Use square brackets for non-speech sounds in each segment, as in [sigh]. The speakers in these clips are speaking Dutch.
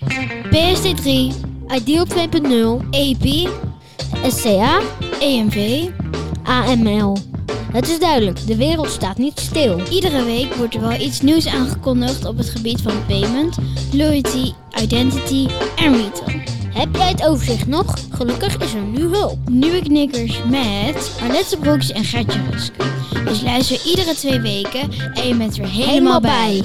PSD3, Ideal 2.0, EP, SCA, EMV, AML. Het is duidelijk, de wereld staat niet stil. Iedere week wordt er wel iets nieuws aangekondigd op het gebied van payment, loyalty, identity en retail. Heb jij het overzicht nog? Gelukkig is er nu hulp. Nieuwe knikkers met Arlette Broeks en Gertje Rusk. Dus luister iedere twee weken en je bent er helemaal bij.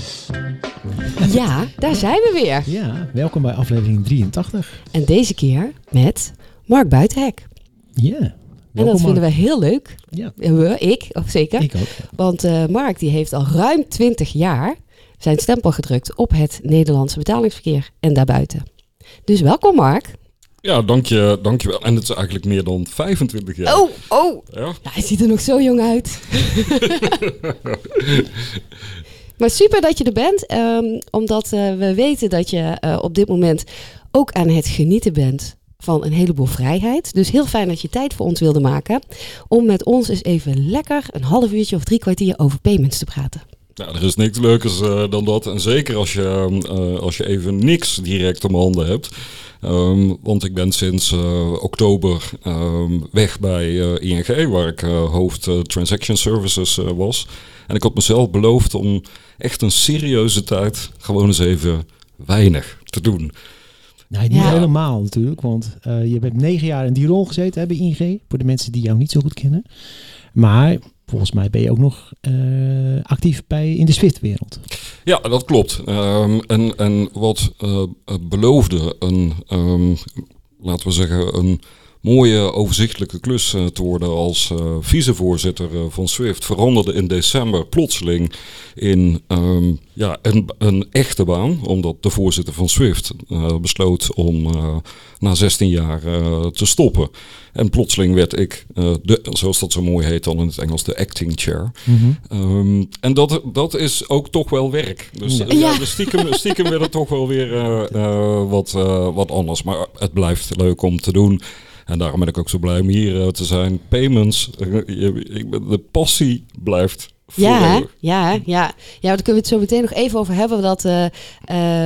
Ja, daar zijn we weer. Ja, welkom bij aflevering 83. En deze keer met Mark Buitenhek. Ja. En dat vinden we heel leuk. Ja, We, ik, of zeker. ik ook. Want eh, Mark die heeft al ruim 20 jaar zijn stempel gedrukt op het Nederlandse betalingsverkeer en daarbuiten. Dus welkom Mark. Ja, dank je, dank je wel. En het is eigenlijk meer dan 25 jaar. Oh, oh. Ja, Ja, hij ziet er nog zo jong uit. [laughs] maar super dat je er bent. ehm, omdat eh, we weten dat je eh, op dit moment ook aan het genieten bent van een heleboel vrijheid. Dus heel fijn dat je tijd voor ons wilde maken. Om met ons eens even lekker een half uurtje of drie kwartier over payments te praten. nou, er is niks leukers eh, dan dat. En zeker als je, eh, als je even niks direct om handen hebt. Ehm, want ik ben sinds eh, oktober ehm, weg bij ING, waar ik hoofd Transaction Services was. En ik had mezelf beloofd om echt een serieuze tijd gewoon eens even weinig te doen. Nee, niet Ja. helemaal natuurlijk, want eh, je hebt negen jaar in die rol gezeten hè, bij ING. Voor de mensen die jou niet zo goed kennen. Maar volgens mij ben je ook nog eh, actief bij, in de Swift-wereld. Ja, dat klopt. Ehm, en, en wat eh, beloofde een, ehm, laten we zeggen, een mooie overzichtelijke klus eh, te worden als eh, vicevoorzitter eh, van SWIFT, veranderde in december plotseling in ehm, ja, een, een echte baan, omdat de voorzitter van SWIFT eh, besloot om eh, na 16 jaar eh, te stoppen. En plotseling werd ik, eh, de, zoals dat zo mooi heet dan in het Engels, de acting chair. Ehm, en dat, dat is ook toch wel werk. Dus Ja. ja. Ja. dus stiekem, stiekem werd het toch wel weer eh, eh, wat, eh, wat anders. Maar het blijft leuk om te doen. En daarom ben ik ook zo blij om hier eh, te zijn. Payments, eh, de passie blijft Ja, hè? forever. ja, ja. Ja, daar kunnen we het zo meteen nog even over hebben. Dat, eh,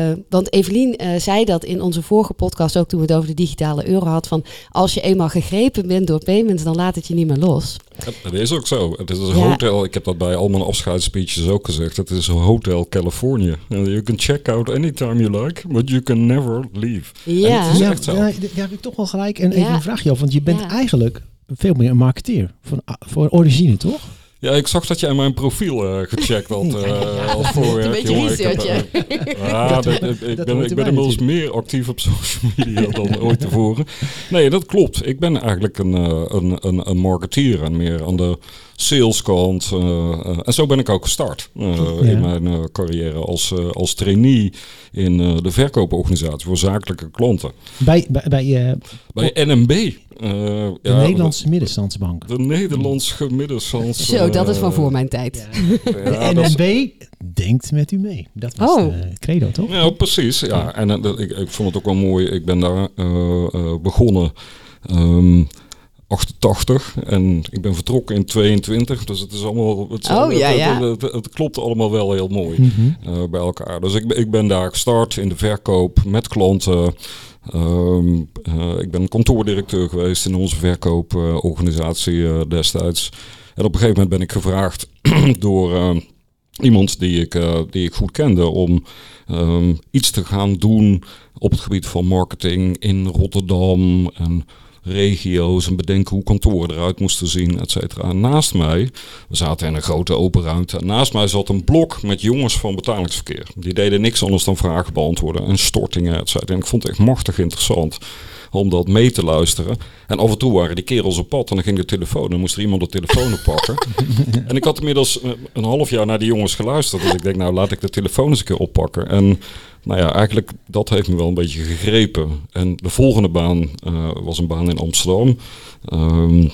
eh, want Evelien eh, zei dat in onze vorige podcast, ook toen we het over de digitale euro hadden, van als je eenmaal gegrepen bent door payments, dan laat het je niet meer los. Het is ook zo. Het is een Ja. hotel. Ik heb dat bij al mijn afscheidsspeeches ook gezegd. Het is een hotel California. And You can check out anytime you like, but you can never leave. Ja, is ja, echt zo. ja, daar heb ik toch wel gelijk. En even Ja. een vraagje af, want je bent Ja. eigenlijk veel meer een marketeer. Van, voor origine, toch? Ja, ik zag dat jij mijn profiel eh, gecheckt had [laughs] eh, als voorwerk. Een beetje jongen. Ik heb, research, eh, [laughs] ja, Dat- dat- ik- dat ben, ik ben inmiddels meer actief op social media dan [laughs] ooit tevoren. Nee, dat klopt. Ik ben eigenlijk een, een, een, een marketeer en meer aan de saleskant. en zo ben ik ook gestart Ja. in mijn carrière als, als trainee in de verkooporganisatie voor zakelijke klanten. Bij, bij, bij Bij NMB. Eh, de ja, Nederlandse Middenstandsbank. De Nederlands gemiddelstands. zo, dat is van eh, voor mijn tijd. ja, [laughs] de is- NNB denkt met u mee. Dat was Oh. credo, toch? Ja, precies. Ja. En eh, dat- ik, ik vond het ook wel mooi. Ik ben daar eh, eh, begonnen. ehm 88 en ik ben vertrokken in 22, dus het is allemaal. Het, Oh, het- ja, ja. Het, het- het klopt allemaal wel heel mooi Mhm. eh, bij elkaar. Dus ik, ben- ik ben daar gestart in de verkoop met klanten. Ehm, eh, ik ben kantoordirecteur geweest in onze verkooporganisatie eh, destijds. En op een gegeven moment ben ik gevraagd [clears throat] door eh, iemand die ik, die ik goed kende om ehm, iets te gaan doen op het gebied van marketing in Rotterdam en regio's en bedenken hoe kantoren eruit moesten zien, et cetera. Naast mij, we zaten in een grote open ruimte, naast mij zat een blok met jongens van betalingsverkeer. Die deden niks anders dan vragen beantwoorden en stortingen, et cetera. En ik vond het echt machtig interessant. Om dat mee te luisteren. En af en toe waren die kerels op pad en dan ging de telefoon. Dan moest er iemand de telefoon oppakken. [laughs] en ik had inmiddels eh, een half jaar naar die jongens geluisterd. Dus ik denk, nou laat ik de telefoon eens een keer oppakken. En nou ja, eigenlijk dat heeft me wel een beetje gegrepen. En de volgende baan uh, was een baan in Amsterdam. Um,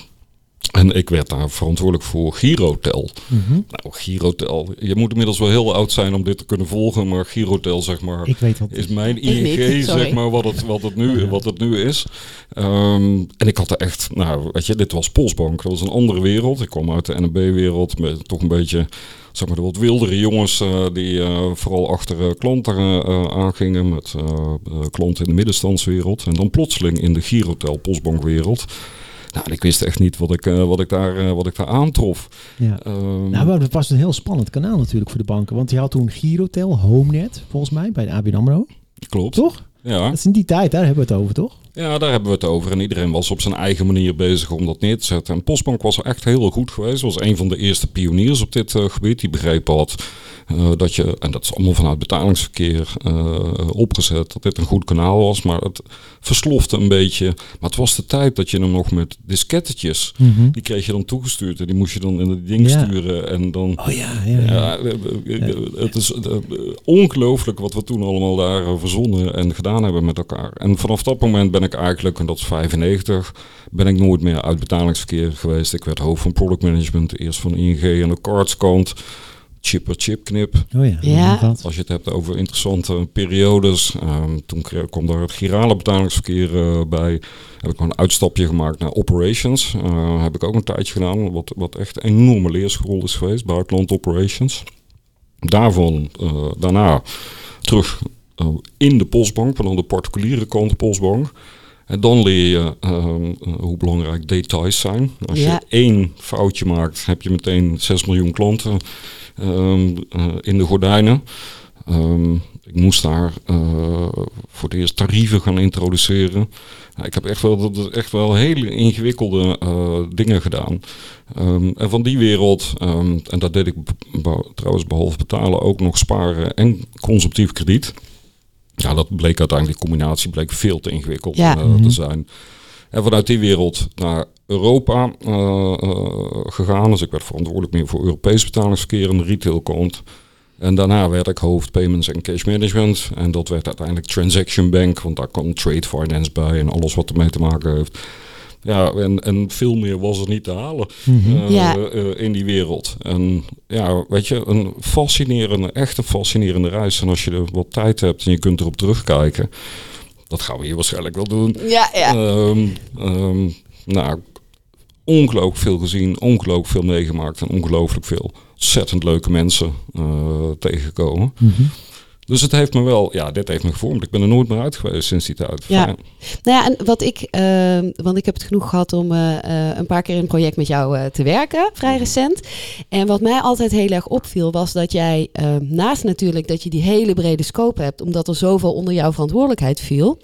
en ik werd daar verantwoordelijk voor Girotel. Mm -hmm. Nou, Girotel, je moet inmiddels wel heel oud zijn om dit te kunnen volgen, maar Girotel, zeg maar, ik weet wat is mijn ING, zeg maar, wat het, wat het, nu, wat het nu is. Um, en ik had er echt, nou, weet je, dit was Postbank, dat was een andere wereld. Ik kwam uit de NB-wereld met toch een beetje zeg maar, de wat wildere jongens uh, die uh, vooral achter uh, klanten aangingen met klanten in de middenstandswereld. En dan plotseling in de Girotel postbankwereld. Nou, ik wist echt niet wat ik, uh, wat ik, daar, uh, wat ik daar aantrof. Ja. Um, nou, dat was een heel spannend kanaal natuurlijk voor de banken. Want je had toen Girotel, HomeNet, volgens mij, bij de ABN AMRO. Klopt. Toch? Ja. Dat is in die tijd, daar hebben we het over, toch? Ja, daar hebben we het over. En iedereen was op zijn eigen manier bezig om dat neer te zetten. En Postbank was echt heel goed geweest. Was een van de eerste pioniers op dit uh, gebied. Die begrepen had uh, dat je, en dat is allemaal vanuit betalingsverkeer uh, opgezet, dat dit een goed kanaal was. Maar het verslofte een beetje. Maar het was de tijd dat je hem nog met diskettetjes, mm -hmm. die kreeg je dan toegestuurd. En die moest je dan in het ding ja. sturen. En dan, oh ja, ja, ja. ja het is ongelooflijk wat we toen allemaal daar verzonnen en gedaan hebben met elkaar. En vanaf dat moment ben ik eigenlijk, en dat is 95, ben ik nooit meer uit betalingsverkeer geweest. Ik werd hoofd van product management, eerst van ING en de cards kant chipper chipknip. Oh ja, ja. Als je het hebt over interessante periodes. Um, toen kwam daar het girale betalingsverkeer uh, bij. Heb ik een uitstapje gemaakt naar operations. Uh, heb ik ook een tijdje gedaan. Wat, wat echt een enorme leerschool is geweest. Buitenland operations. Daarvan, uh, daarna terug in de postbank. Maar dan de particuliere kant postbank. En dan leer je um, hoe belangrijk details zijn. Als Ja. je één foutje maakt, heb je meteen 6 miljoen klanten um, uh, in de gordijnen. Um, ik moest daar uh, voor het eerst tarieven gaan introduceren. Nou, ik heb echt wel, echt wel hele ingewikkelde dingen gedaan. Um, en van die wereld, en dat deed ik trouwens behalve betalen ook nog sparen en consumptief krediet. Ja, dat bleek uiteindelijk, die combinatie bleek veel te ingewikkeld Ja. uh, te zijn. En vanuit die wereld naar Europa uh, uh, gegaan. Dus ik werd verantwoordelijk meer voor Europees betalingsverkeer en de retailkant. En daarna werd ik hoofd payments en cash management. En dat werd uiteindelijk transaction bank, want daar kwam trade finance bij en alles wat ermee te maken heeft. Ja, en, en veel meer was er niet te halen Mm -hmm. uh, Ja. uh, in die wereld. En ja, weet je, een fascinerende, echt een fascinerende reis. En als je er wat tijd hebt en je kunt erop terugkijken, dat gaan we hier waarschijnlijk wel doen. Ja, ja. Um, um, nou, ongelooflijk veel gezien, ongelooflijk veel meegemaakt en ongelooflijk veel ontzettend leuke mensen uh, tegengekomen. Mm -hmm. Dus het heeft me wel, ja, dit heeft me gevormd. Ik ben er nooit meer uit geweest sinds die tijd. Ja. Nou ja, en wat ik, uh, want ik heb het genoeg gehad om uh, uh, een paar keer in een project met jou uh, te werken, vrij recent. En wat mij altijd heel erg opviel, was dat jij uh, naast natuurlijk dat je die hele brede scope hebt, omdat er zoveel onder jouw verantwoordelijkheid viel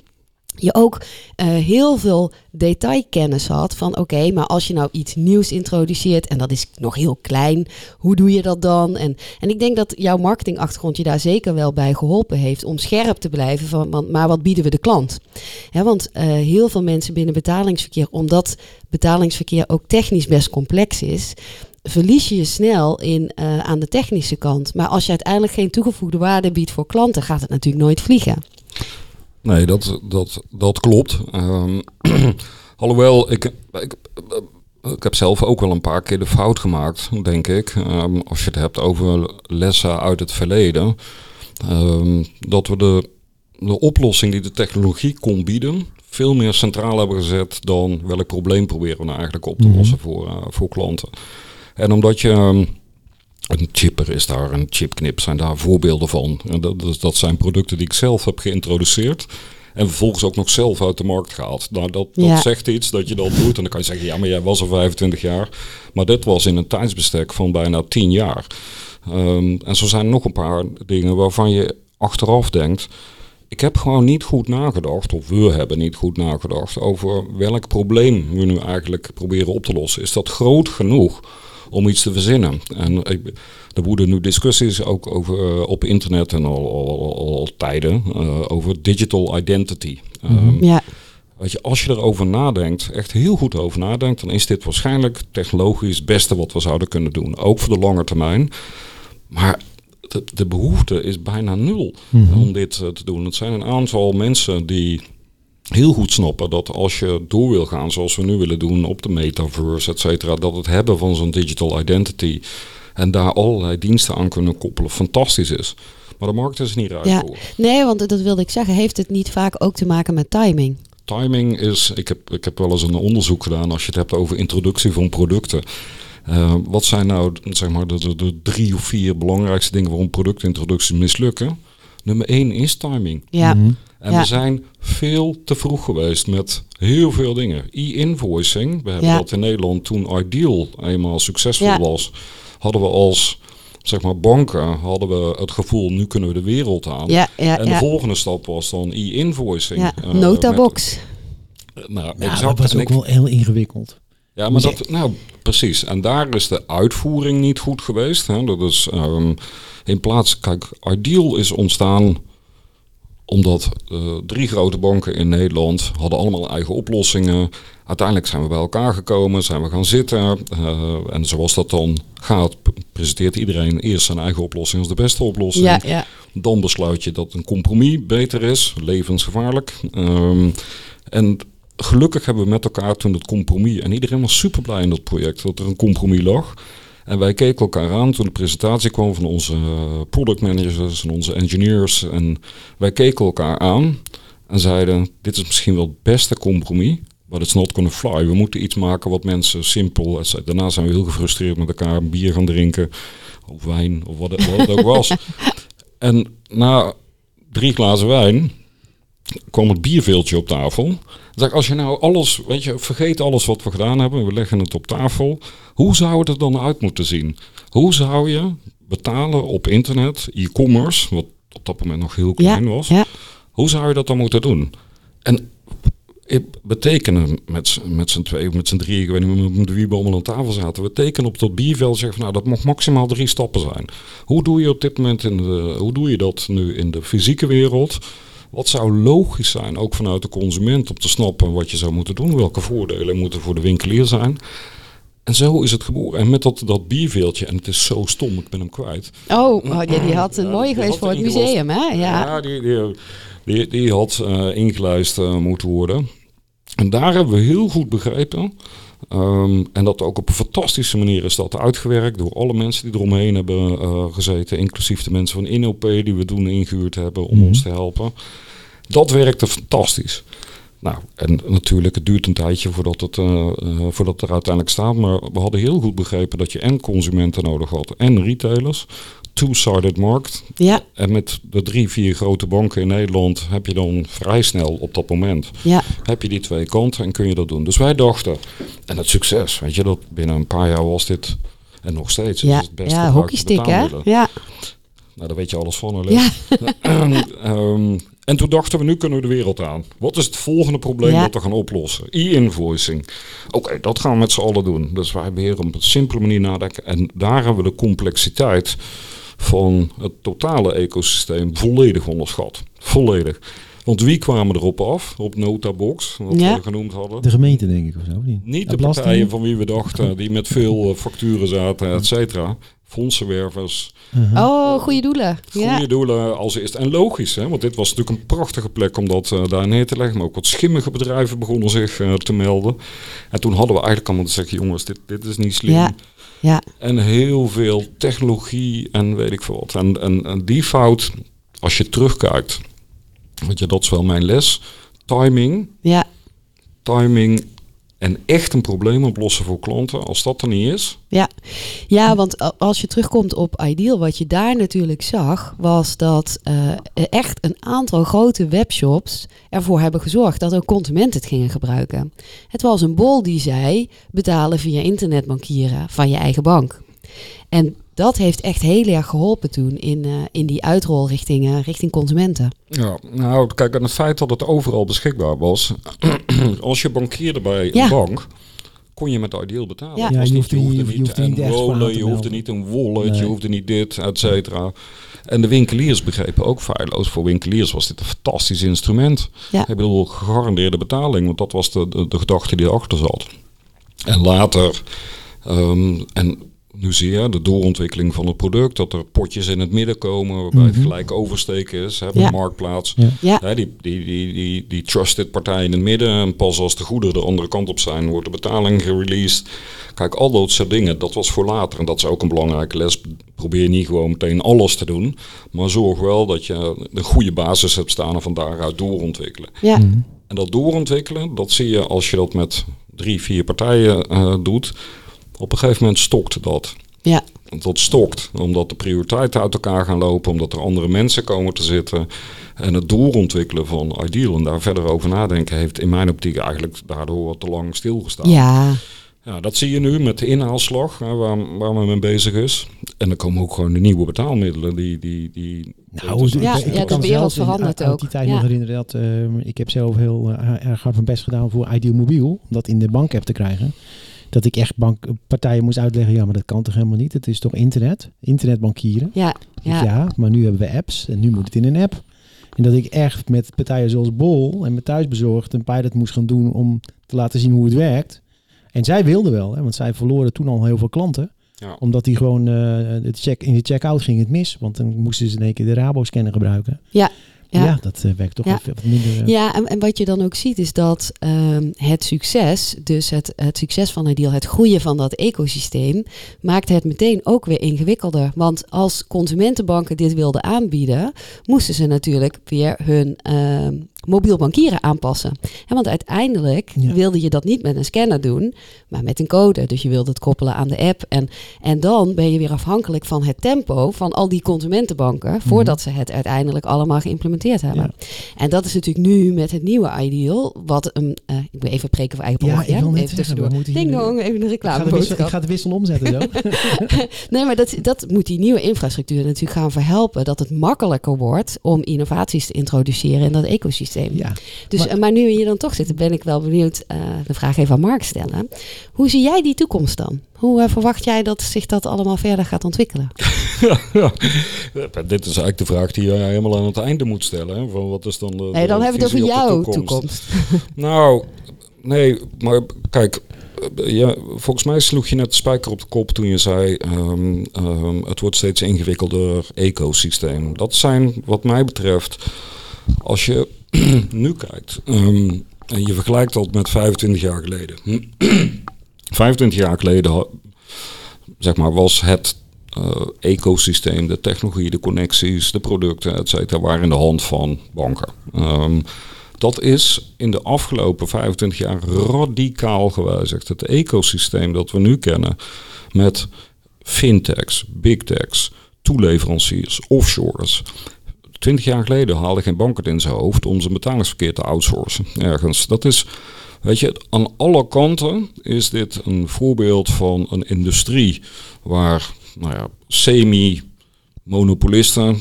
je ook uh, heel veel detailkennis had van oké, maar als je nou iets nieuws introduceert en dat is nog heel klein, hoe doe je dat dan? En, en ik denk dat jouw marketingachtergrond je daar zeker wel bij geholpen heeft om scherp te blijven van, want, maar wat bieden we de klant? He, want uh, heel veel mensen binnen betalingsverkeer, omdat betalingsverkeer ook technisch best complex is, verlies je je snel in, uh, aan de technische kant. Maar als je uiteindelijk geen toegevoegde waarde biedt voor klanten, gaat het natuurlijk nooit vliegen. Nee, dat, dat, dat klopt. Um, [clears throat] alhoewel, ik, ik, ik heb zelf ook wel een paar keer de fout gemaakt, denk ik. Um, als je het hebt over lessen uit het verleden. Um, dat we de, de oplossing die de technologie kon bieden, veel meer centraal hebben gezet dan welk probleem proberen we nou eigenlijk op te lossen mm -hmm. voor, uh, voor klanten. En omdat je een chipper is daar, een chipknip zijn daar voorbeelden van. En dat, dat zijn producten die ik zelf heb geïntroduceerd. En vervolgens ook nog zelf uit de markt gehaald. Nou, dat, dat Ja. zegt iets dat je dat doet. En dan kan je zeggen, ja, maar jij was er 25 jaar. Maar dit was in een tijdsbestek van bijna 10 jaar. Um, en zo zijn nog een paar dingen waarvan je achteraf denkt... Ik heb gewoon niet goed nagedacht, of we hebben niet goed nagedacht... over welk probleem we nu eigenlijk proberen op te lossen. Is dat groot genoeg om iets te verzinnen. En ik, er woeden nu discussies ook over, uh, op internet en al, al, tijden uh, over digital identity. Mm -hmm. um, ja. Weet je, als je erover nadenkt, echt heel goed over nadenkt, dan is dit waarschijnlijk technologisch het beste wat we zouden kunnen doen. Ook voor de lange termijn. Maar de, de behoefte is bijna nul Mhm. om dit eh, te doen. Het zijn een aantal mensen die heel goed snappen dat als je door wil gaan zoals we nu willen doen op de metaverse, et cetera, dat het hebben van zo'n digital identity en daar allerlei diensten aan kunnen koppelen fantastisch is. Maar de markt is niet rijp Ja. voor. Nee, want dat wilde ik zeggen. Heeft het niet vaak ook te maken met timing? Timing is, ik heb, ik heb wel eens een onderzoek gedaan als je het hebt over introductie van producten. Eh, wat zijn nou zeg maar, de, de, de drie of vier belangrijkste dingen waarom productintroducties mislukken? Nummer één is timing. Ja. Mhm. En Ja. we zijn veel te vroeg geweest met heel veel dingen. E-invoicing, we hebben Ja. dat in Nederland toen Ideal eenmaal succesvol Ja. was, hadden we als zeg maar, banken hadden we het gevoel, nu kunnen we de wereld aan. Ja, ja, En de ja. volgende stap was dan e-invoicing. ja. Eh, Notabox. met- nou, Nou, exact. dat was ook ik- wel heel ingewikkeld. ja, maar dat, nou precies. En daar is de uitvoering niet goed geweest. Hè. Dat is ehm, in plaats, kijk, Ideal is ontstaan omdat eh, drie grote banken in Nederland hadden allemaal eigen oplossingen. Uiteindelijk zijn we bij elkaar gekomen, zijn we gaan zitten. eh, en zoals dat dan gaat, presenteert iedereen eerst zijn eigen oplossing als de beste oplossing. Ja, ja. Dan besluit je dat een compromis beter is, levensgevaarlijk. Ehm, en gelukkig hebben we met elkaar toen het compromis, en iedereen was super blij in dat project, dat er een compromis lag. En wij keken elkaar aan toen de presentatie kwam van onze eh, product managers en onze engineers. En wij keken elkaar aan en zeiden, dit is misschien wel het beste compromis, but it's not gonna fly. We moeten iets maken wat mensen simpel... Daarna zijn we heel gefrustreerd met elkaar een bier gaan drinken, of wijn, of wat het, wat het ook was. [laughs] En na drie glazen wijn kwam het bierveeltje op tafel. Ik als je nou alles, weet je, vergeet alles wat we gedaan hebben, we leggen het op tafel. Hoe zou het er dan uit moeten zien? Hoe zou je betalen op internet, e-commerce, wat op dat moment nog heel klein was. ja. Hoe zou je dat dan moeten doen? En het betekenen met, z'n- met z'n twee of met z'n drie, ik weet niet meer met wie we allemaal aan tafel zaten. We tekenen op dat bierveld zeggen van nou dat mag maximaal drie stappen zijn. Hoe doe je op dit moment in de, hoe doe je dat nu in de fysieke wereld? Wat zou logisch zijn, ook vanuit de consument, om te snappen wat je zou moeten doen? Welke voordelen moeten voor de winkelier zijn? En zo is het geboren. En met dat, dat bierveeltje, en het is zo stom, ik ben hem kwijt. Oh, oh, die, die had een Ja, mooie die geweest voor het museum, hè? Ja. Ja, die, die, die, die had ingelijst eh, moeten worden. En daar hebben we heel goed begrepen. Ehm, en dat ook op een fantastische manier is dat uitgewerkt door alle mensen die eromheen hebben eh, gezeten. Inclusief de mensen van INOP die we toen ingehuurd hebben om Mhm. ons te helpen. Dat werkte fantastisch. Nou, en natuurlijk, het duurt een tijdje voordat het, eh, eh, voordat het er uiteindelijk staat. Maar we hadden heel goed begrepen dat je en consumenten nodig had en retailers. Two-sided markt. Ja, En met de drie, vier grote banken in Nederland heb je dan vrij snel op dat moment ja. heb je die twee kanten en kun je dat doen. Dus wij dachten, en het succes, weet je, dat binnen een paar jaar was dit, en nog steeds, is Ja, het best ja hockeystick, hè? Ja. Nou, daar weet je alles van. Ja. [clears throat] Ehm, en toen dachten we, nu kunnen we de wereld aan. Wat is het volgende probleem Ja. dat we gaan oplossen? E-invoicing. Oké, dat gaan we met z'n allen doen. Dus wij weer op een simpele manier nadenken. En daar hebben we de complexiteit van het totale ecosysteem volledig onderschat. Volledig. Want wie kwamen erop af, op Notabox, wat Ja. we genoemd hadden? De gemeente, denk ik, of zo. Niet, Niet de partijen van wie we dachten, die met veel eh, facturen zaten, et cetera. Fondsenwervers, Uh-huh. Oh, goede doelen. goede Ja. doelen als eerst. En logisch, hè, want dit was natuurlijk een prachtige plek om dat eh, daar neer te leggen. Maar ook wat schimmige bedrijven begonnen zich eh, te melden. En toen hadden we eigenlijk allemaal te zeggen, jongens, dit, dit is niet slim. Ja. Ja. En heel veel technologie en weet ik veel wat. En, en, en die fout, als je terugkijkt, weet je, dat is wel mijn les. Timing, Ja. timing en echt een probleem oplossen voor klanten. Als dat er niet is, Ja, want a- als je terugkomt op Ideal, wat je daar natuurlijk zag, was dat eh, echt een aantal grote webshops ervoor hebben gezorgd dat ook consumenten het gingen gebruiken. Het was een bol die zei betalen via internetbankieren van je eigen bank. En dat heeft echt heel erg geholpen toen in, eh, in die uitrol richting, richting consumenten. Ja, nou kijk, en het feit dat het overal beschikbaar was. [clears throat] als je bankierde bij Ja. een bank, kon je met Ideal betalen. Ja. Je hoefde niet- je hoefde enrollen, te je hoefde niet een wallet, Nee. je hoefde niet dit, et cetera. En de winkeliers begrepen ook feilloos. Voor winkeliers was dit een fantastisch instrument. Ja. Ik bedoel, gegarandeerde betaling, want dat was de, de, de gedachte die erachter zat. En later, ehm, en nu zie je de doorontwikkeling van het product, dat er potjes in het midden komen waarbij het Mhm. gelijk oversteken is, hè, Ja. op marktplaats. Ja. Ja. Hè, die, die, die, die, die trusted partij in het midden. En pas als de goederen de andere kant op zijn, wordt de betaling gereleased. Kijk, al dat soort dingen, dat was voor later. En dat is ook een belangrijke les. Probeer niet gewoon meteen alles te doen. Maar zorg wel dat je een goede basis hebt staan en van daaruit doorontwikkelen. Ja. En dat doorontwikkelen, dat zie je als je dat met drie, vier partijen eh, doet. Op een gegeven moment stokt dat. Ja. Dat stokt, omdat de prioriteiten uit elkaar gaan lopen, omdat er andere mensen komen te zitten. En het doorontwikkelen van Ideal en daar verder over nadenken heeft in mijn optiek eigenlijk daardoor wat te lang stilgestaan. Ja. Ja, dat zie je nu met de inhaalslag, hè, waar, waar men mee bezig is. En er komen ook gewoon de nieuwe betaalmiddelen die... die, die Nou, Ja, ja, de wereld verandert ook. die tijd Ja. nog herinneren dat eh, ik heb zelf heel eh, erg hard mijn best gedaan voor Ideal Mobiel, om dat in de bank-app te krijgen. Dat ik echt bankpartijen moest uitleggen, ja, maar dat kan toch helemaal niet? Het is toch internet? Internetbankieren? Ja. Ja. Ja. maar nu hebben we apps en nu moet het in een app. En dat ik echt met partijen zoals Bol en met Thuisbezorgd een pilot moest gaan doen om te laten zien hoe het werkt. En zij wilden wel, hè, want zij verloren toen al heel veel klanten. Ja. Omdat die gewoon eh, de check, in de checkout ging het mis. Want dan moesten ze in één keer de Rabo-scanner gebruiken. Ja. Ja, Ja. dat eh, werkt toch Ja. wat minder. eh, Ja, en, en wat je dan ook ziet is dat ehm, het succes, dus het, het succes van Ideal, het groeien van dat ecosysteem, maakt het meteen ook weer ingewikkelder. Want als consumentenbanken dit wilden aanbieden, moesten ze natuurlijk weer hun ehm, mobiel bankieren aanpassen. En want uiteindelijk Ja. wilde je dat niet met een scanner doen, maar met een code. Dus je wilde het koppelen aan de app. En, en dan ben je weer afhankelijk van het tempo van al die consumentenbanken, voordat ze het uiteindelijk allemaal geïmplementeerd hebben. Ja. En dat is natuurlijk nu met het nieuwe Ideal, wat een, eh, ik wil even preken voor eigen Ja, even zeggen, tussendoor. Ding dong, even een ik, ga de wissel, ik de wissel omzetten zo. [laughs] Nee, maar dat, dat moet die nieuwe infrastructuur natuurlijk gaan verhelpen. Dat het makkelijker wordt om innovaties te introduceren in dat ecosysteem. Ja. Dus, maar- maar, nu we hier dan toch zitten, ben ik wel benieuwd, eh, de vraag even aan Mark stellen. Hoe zie jij die toekomst dan? Hoe eh, verwacht jij dat zich dat allemaal verder gaat ontwikkelen? [laughs] Ja, dit is eigenlijk de vraag die je helemaal aan het einde moet stellen. Hè? Van wat is dan de, Nee, dan de hebben we het over jouw toekomst. [laughs] Nou, nee, maar kijk, eh, ja, volgens mij sloeg je net de spijker op de kop toen je zei: ehm, ehm, het wordt steeds ingewikkelder ecosysteem. Dat zijn, wat mij betreft, als je [clears throat] nu kijkt ehm, en je vergelijkt dat met 25 jaar geleden. [clears throat] 25 jaar geleden, zeg maar, was het eh, ecosysteem, de technologie, de connecties, de producten, et cetera, waren in de hand van banken. Ehm, dat is in de afgelopen 25 jaar radicaal gewijzigd. Het ecosysteem dat we nu kennen met fintechs, big techs, toeleveranciers, offshores. 20 jaar geleden haalde geen bank het in zijn hoofd om zijn betalingsverkeer te outsourcen. Ergens. Dat is, weet je, aan alle kanten is dit een voorbeeld van een industrie waar, nou ja, semi monopolisten.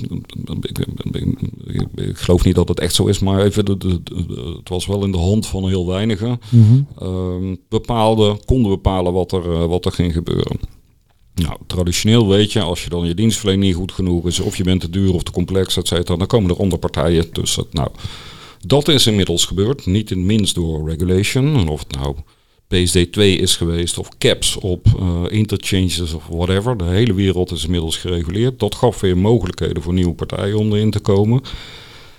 Ik, ik- ik- ik geloof niet dat het echt zo is, maar even, de, de- de- het was wel in de hand van heel weinigen. Mhm. Ehm, bepaalde, konden bepalen wat er, eh, wat er ging gebeuren. Nou, traditioneel weet je, als je dan je dienstverlening niet goed genoeg is, of je bent te duur of te complex, et cetera, dan komen er andere partijen tussen. Nou, dat is inmiddels gebeurd, niet in minst door regulation, of het nou PSD2 is geweest, of caps op eh, interchanges of whatever. De hele wereld is inmiddels gereguleerd. Dat gaf weer mogelijkheden voor nieuwe partijen om erin te komen.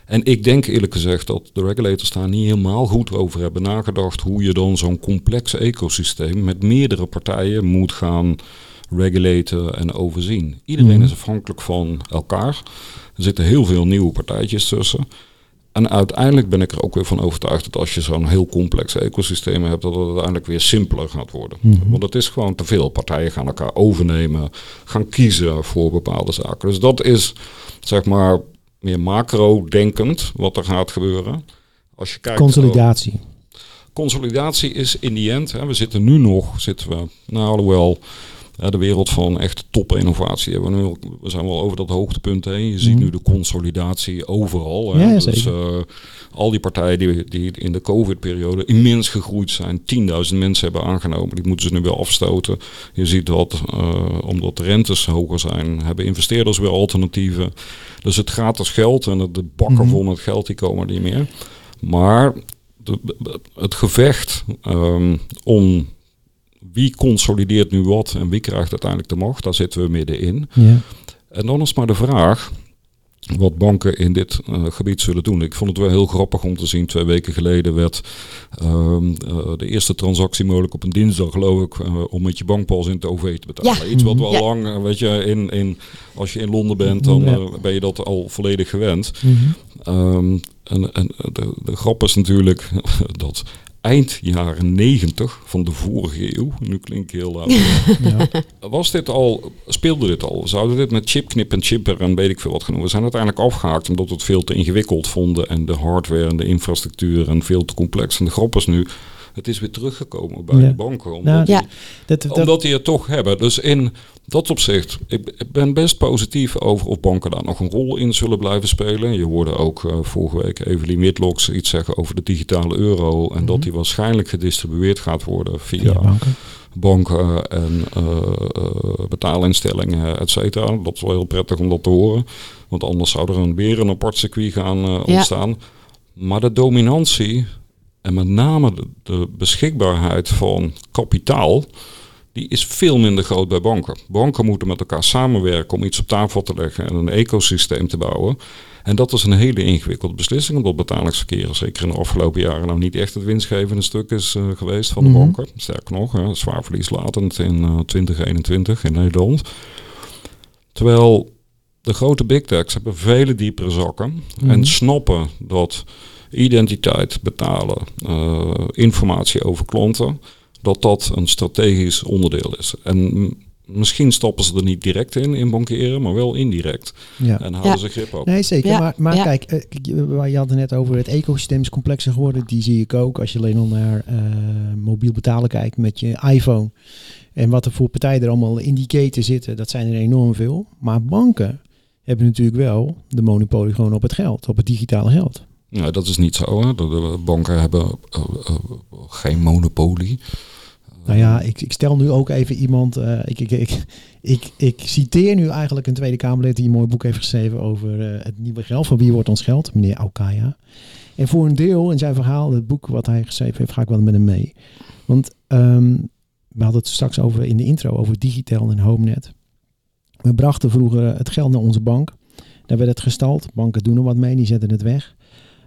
En ik denk eerlijk gezegd dat de regulators daar niet helemaal goed over hebben nagedacht hoe je dan zo'n complex ecosysteem met meerdere partijen moet gaan regulaten en overzien. Iedereen Mhm. is afhankelijk van elkaar. Er zitten heel veel nieuwe partijtjes tussen. En uiteindelijk ben ik er ook weer van overtuigd dat als je zo'n heel complex ecosysteem hebt, dat het uiteindelijk weer simpeler gaat worden. Mhm. Want het is gewoon te veel. Partijen gaan elkaar overnemen, gaan kiezen voor bepaalde zaken. Dus dat is zeg maar meer macro-denkend wat er gaat gebeuren. Als je kijkt, Consolidatie. consolidatie is in die end, hè, we zitten nu nog, zitten we, nou alhoewel, de wereld van echt top-innovatie. hebben We, nu, we zijn wel over dat hoogtepunt heen. Je ziet Mhm. nu de consolidatie overal. Hè. Ja, dus eh, al die partijen die, die in de COVID-periode immens gegroeid zijn, 10.000 mensen hebben aangenomen, die moeten ze nu weer afstoten. Je ziet dat eh, omdat de rentes hoger zijn, hebben investeerders weer alternatieven. Dus het gratis geld en de bakken Mhm. vol met geld, die komen niet meer. Maar de, het gevecht ehm, om wie consolideert nu wat en wie krijgt uiteindelijk de macht, daar zitten we middenin. Ja. En dan is maar de vraag wat banken in dit eh, gebied zullen doen. Ik vond het wel heel grappig om te zien. Twee weken geleden werd ehm, eh, de eerste transactie mogelijk op een dinsdag, geloof ik, eh, om met je bankpas in het OV te betalen. Ja. Iets wat wel Ja. lang, weet je, in, in, als je in Londen bent, dan ben je dat al volledig gewend. Mhm. Ehm, en en de, de grap is natuurlijk [laughs] dat eind jaren 90 van de vorige eeuw, nu klinkt heel laat, [laughs] ja. was dit al, speelde dit al? Zouden dit met chipknip en chipper en weet ik veel wat genoemd? We zijn uiteindelijk afgehaakt omdat we het veel te ingewikkeld vonden en de hardware en de infrastructuur en veel te complex. En de grap is nu, het is weer teruggekomen bij Ja. de banken. Omdat, Nou, die, Ja. Dat, dat, omdat die het toch hebben. Dus in dat opzicht, ik, ben best positief over of banken daar nog een rol in zullen blijven spelen. Je hoorde ook eh, vorige week Evelien Witloks iets zeggen over de digitale euro en dat die waarschijnlijk gedistribueerd gaat worden via via banken. banken en eh, eh, betaalinstellingen, et cetera. Dat is wel heel prettig om dat te horen. Want anders zou er een, weer een apart circuit gaan Ja. ontstaan. Maar de dominantie en met name de, de beschikbaarheid van kapitaal... die is veel minder groot bij banken. Banken moeten met elkaar samenwerken om iets op tafel te leggen... en een ecosysteem te bouwen. En dat is een hele ingewikkelde beslissing, omdat betalingsverkeer zeker in de afgelopen jaren nou niet echt het winstgevende stuk is eh, geweest van de Mhm. banken. Sterker nog, hè, zwaar verlieslatend in eh, 2021 in Nederland. Terwijl de grote big techs hebben vele diepere zakken Mhm. en snappen dat identiteit betalen, eh, informatie over klanten, dat dat een strategisch onderdeel is. En misschien stappen ze er niet direct in, in bankeren, maar wel indirect. Ja. En houden Ja. ze grip op. Nee, zeker. Ja, Maar, maar ja. kijk, eh, je- waar je had het net over het ecosysteem is complexer geworden. Die zie ik ook als je alleen al naar eh, mobiel betalen kijkt met je iPhone. En wat er voor partijen er allemaal in die keten zitten, dat zijn er enorm veel. Maar banken hebben natuurlijk wel de monopolie gewoon op het geld, op het digitale geld. Nou, dat is niet zo. Hè. De, banken hebben eh, eh, geen monopolie. Nou ja, ik, ik stel nu ook even iemand. eh, ik, ik, ik, ik, citeer nu eigenlijk een Tweede Kamerlid die een mooi boek heeft geschreven over het nieuwe geld. Van wie wordt ons geld? Meneer Aukaya. En voor een deel in zijn verhaal, het boek wat hij geschreven heeft, ga ik wel met hem mee. Want ehm, we hadden het straks over in de intro over digitaal en homenet. We brachten vroeger het geld naar onze bank. Daar werd het gestald. Banken doen er wat mee, die zetten het weg.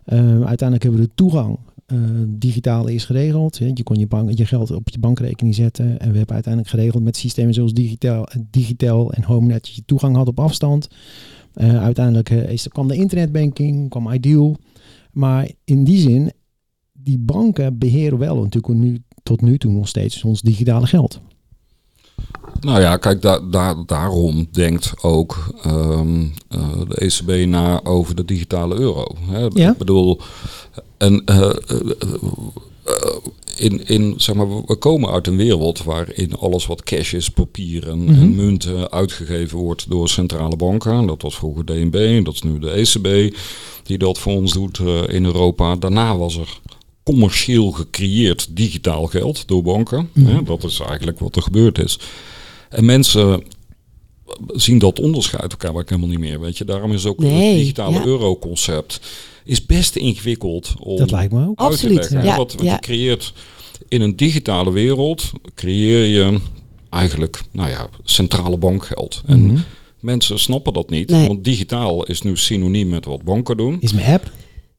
Ehm, uiteindelijk hebben we de toegang eh, digitaal is geregeld. Je kon je, bank, je geld op je bankrekening zetten. En we hebben uiteindelijk geregeld met systemen zoals digitaal, digitaal en HomeNet dat je toegang had op afstand. Eh, uiteindelijk eh, is, kwam de internetbanking, kwam Ideal. Maar in die zin, die banken beheren wel natuurlijk nu, tot nu toe nog steeds ons digitale geld. Nou ja, kijk, da da daarom denkt ook ehm, eh, de ECB na over de digitale euro. Hè. Ja. Ik bedoel, en, eh, eh, in, in, zeg maar, we- komen uit een wereld waarin alles wat cash is, papier en, Mhm. en munten uitgegeven wordt door centrale banken. Dat was vroeger DNB dat is nu de ECB die dat voor ons doet in Europa. Daarna was er commercieel gecreëerd digitaal geld door banken. Mhm. Dat is eigenlijk wat er gebeurd is. En mensen zien dat onderscheid elkaar ook helemaal niet meer. Weet je? Daarom is ook Nee, het digitale ja. euroconcept is best ingewikkeld om Dat lijkt me ook. uit te leggen. ja, Wat, wat ja. je creëert in een digitale wereld, creëer je eigenlijk, nou ja, centrale bankgeld. En Mhm. mensen snappen dat niet, Nee. want digitaal is nu synoniem met wat banken doen. Is mijn app?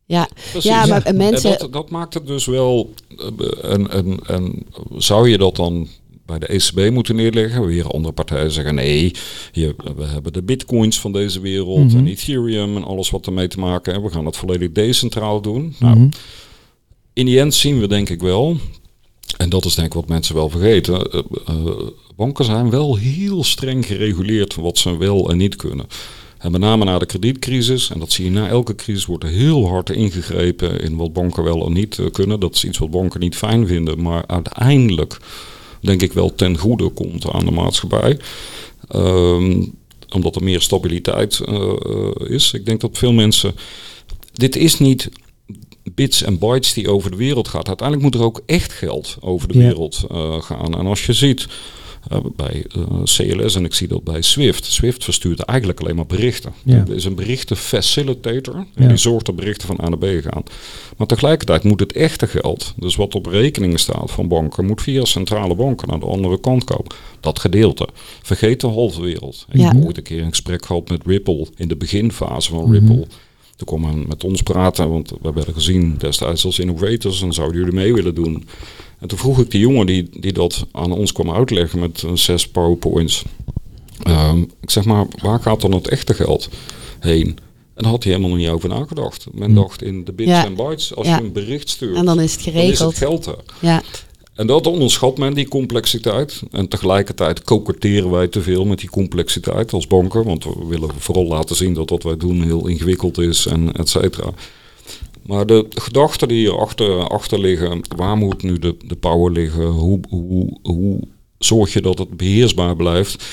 Ja, Precies. ja maar En mensen... dat, dat maakt het dus wel. eh, En, en, en zou je dat dan bij de ECB moeten neerleggen? Weer andere partijen zeggen nee. Hier, we hebben de bitcoins van deze wereld Mhm. en Ethereum en alles wat ermee te maken heeft. We gaan het volledig decentraal doen. Nou, Mhm. in die end zien we denk ik wel. En dat is denk ik wat mensen wel vergeten. eh, eh, banken zijn wel heel streng gereguleerd wat ze wel en niet kunnen. En met name na de kredietcrisis, en dat zie je na elke crisis, wordt er heel hard ingegrepen in wat banken wel en niet eh, kunnen. Dat is iets wat banken niet fijn vinden, maar uiteindelijk denk ik wel ten goede komt aan de maatschappij. Ehm, omdat er meer stabiliteit eh, eh, is. Ik denk dat veel mensen. Dit is niet bits en bytes die over de wereld gaat. Uiteindelijk moet er ook echt geld over de Ja. wereld gaan. En als je ziet eh, bij eh, CLS en ik zie dat bij Swift. Swift verstuurt eigenlijk alleen maar berichten. Ja. Het is een berichten facilitator. En Ja. die zorgt dat berichten van A naar B gaan. Maar tegelijkertijd moet het echte geld, dus wat op rekeningen staat van banken, moet via centrale banken naar de andere kant komen. Dat gedeelte. Vergeet de halve wereld. Ik heb ooit een keer een gesprek gehad met Ripple in de beginfase van Mhm. Ripple. Toen kwam men met ons praten, want we werden gezien destijds als innovators en zouden jullie mee willen doen. En toen vroeg ik die jongen die, die dat aan ons kwam uitleggen met eh, zes powerpoints. Ehm, ik zeg maar, waar gaat dan het echte geld heen? En daar had hij helemaal niet over nagedacht. Men Hm. dacht in de bits Ja. en bytes, als Ja. je een bericht stuurt, En dan is het dan is het geregeld. geld er. Ja, En dat onderschat men, die complexiteit. En tegelijkertijd koketteren wij te veel met die complexiteit als banken. Want we willen vooral laten zien dat wat wij doen heel ingewikkeld is en et cetera. Maar de gedachten die hierachter achter liggen, waar moet nu de, de power liggen? Hoe, hoe, hoe zorg je dat het beheersbaar blijft?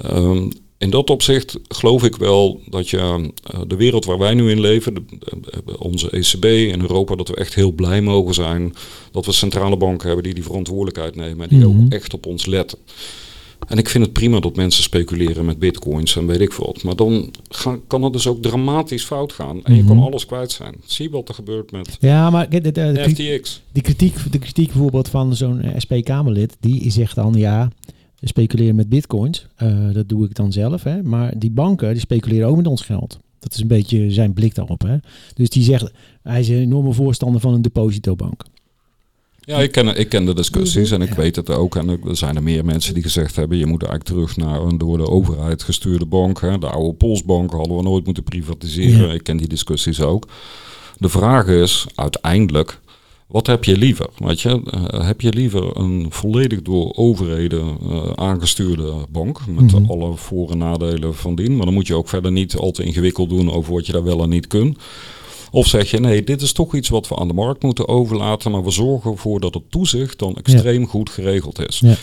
Ehm, in dat opzicht geloof ik wel dat je eh, de wereld waar wij nu in leven, de, de- onze ECB in Europa, dat we echt heel blij mogen zijn dat we centrale banken hebben die die verantwoordelijkheid nemen en die Mhm. ook echt op ons letten. En ik vind het prima dat mensen speculeren met bitcoins en weet ik wat. Maar dan ga- kan het dus ook dramatisch fout gaan. En je Mhm. kan alles kwijt zijn. Zie wat er gebeurt met Ja, maar de, de, de, kritiek- FTX. die kritiek, de kritiek bijvoorbeeld van zo'n SP-Kamerlid, die zegt dan ja, speculeren met bitcoins. Eh, dat doe ik dan zelf. Hè. Maar die banken, die speculeren ook met ons geld. Dat is een beetje zijn blik daarop. Hè. Dus die zegt, hij is een enorme voorstander van een depositobank. Ja, ik ken, ik ken de discussies en ik weet het ook. En er zijn er meer mensen die gezegd hebben... je moet eigenlijk terug naar een door de overheid gestuurde bank. Hè. De oude Polsbank hadden we nooit moeten privatiseren. Ja. Ik ken die discussies ook. De vraag is uiteindelijk... Wat heb je liever? Weet je, Eh, heb je liever een volledig door overheden eh, aangestuurde bank met Mhm. alle voor- en nadelen van dien? Maar dan moet je ook verder niet al te ingewikkeld doen over wat je daar wel en niet kunt. Of zeg je nee, dit is toch iets wat we aan de markt moeten overlaten, maar we zorgen ervoor dat het toezicht dan extreem goed geregeld is. Ja.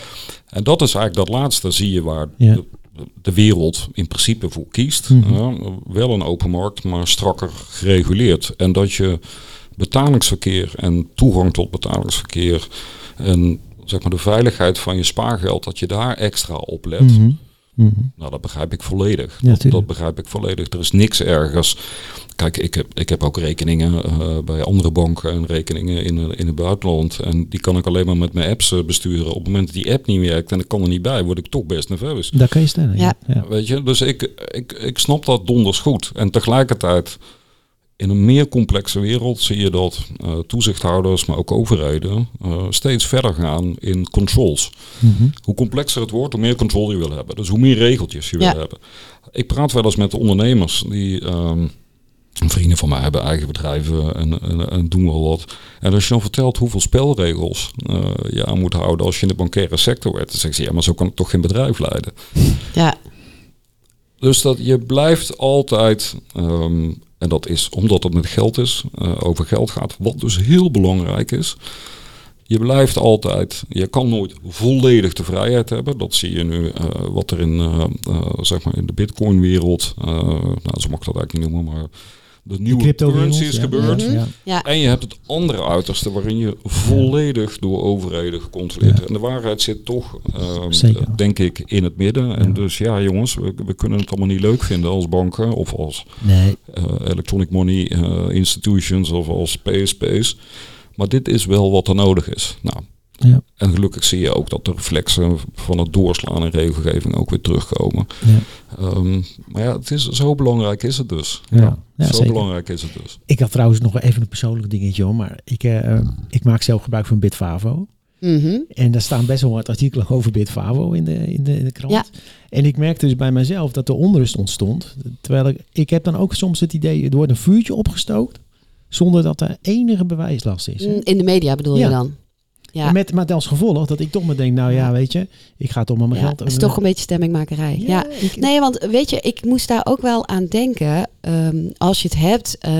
En dat is eigenlijk dat laatste, zie je waar Ja. de, de wereld in principe voor kiest. Mhm. Wel een open markt, maar strakker gereguleerd. En dat je betalingsverkeer en toegang tot betalingsverkeer en zeg maar de veiligheid van je spaargeld, dat je daar extra op let. Mhm. Mhm. Nou, dat begrijp ik volledig. Ja, dat, begrijp ik volledig. Er is niks ergers. Kijk, ik heb, ik heb ook rekeningen eh, bij andere banken en rekeningen in, eh, in het buitenland. En die kan ik alleen maar met mijn apps eh, besturen. Op het moment dat die app niet werkt en ik kan er niet bij, word ik toch best nerveus. Daar kan je stellen. Ja. Ja. Ja. Weet je, dus ik, ik, ik snap dat donders goed. En tegelijkertijd, in een meer complexe wereld zie je dat eh, toezichthouders, maar ook overheden, eh, steeds verder gaan in controls. Mhm. Hoe complexer het wordt, hoe meer controle je wil hebben. Dus hoe meer regeltjes je Ja. wil hebben. Ik praat wel eens met ondernemers die. ehm, vrienden van mij hebben eigen bedrijven en, en, en doen wel wat. En als je dan vertelt hoeveel spelregels eh, je aan moet houden als je in de bankaire sector werkt, dan zeg je ja, maar zo kan ik toch geen bedrijf leiden. ja, Dus dat je blijft altijd, ehm, en dat is omdat het met geld is, eh, over geld gaat, wat dus heel belangrijk is. Je blijft altijd, je kan nooit volledig de vrijheid hebben. Dat zie je nu eh, wat er in, eh, zeg maar in de bitcoin wereld, nou zo mag ik dat eigenlijk niet noemen, maar de nieuwe. Ja, ja. ja. En je hebt het andere uiterste waarin je volledig door overheden gecontroleerd Ja. wordt. En de waarheid zit toch, ehm, eh, denk ik, in het midden. En Ja. dus ja, jongens, we, we kunnen het allemaal niet leuk vinden als banken of als Nee. eh, electronic money eh, institutions of als PSP's. Maar dit is wel wat er nodig is. Nou, Ja. en gelukkig zie je ook dat de reflexen van het doorslaan in regelgeving ook weer terugkomen. Ja. Ehm, maar ja, het is, zo belangrijk is het dus. Ja. Ja, zo zeker. belangrijk is het dus. Ik had trouwens nog even een persoonlijk dingetje hoor, maar ik, eh, eh, ik maak zelf gebruik van Bitfavo. Mhm. En daar staan best wel wat artikelen over Bitfavo in de, in de, in de krant. Ja. En ik merkte dus bij mezelf dat er onrust ontstond. Terwijl ik, ik heb dan ook soms het idee, er wordt een vuurtje opgestookt zonder dat er enige bewijslast is. hè. Mm, In de media bedoel Ja. je dan? Ja. Met, maar als gevolg dat ik toch maar denk, nou ja, weet je, ik ga toch maar mijn Ja, geld... het is toch een beetje stemmingmakerij. Ja, ik- Nee, want weet je, ik moest daar ook wel aan denken. ehm, als je het hebt, eh,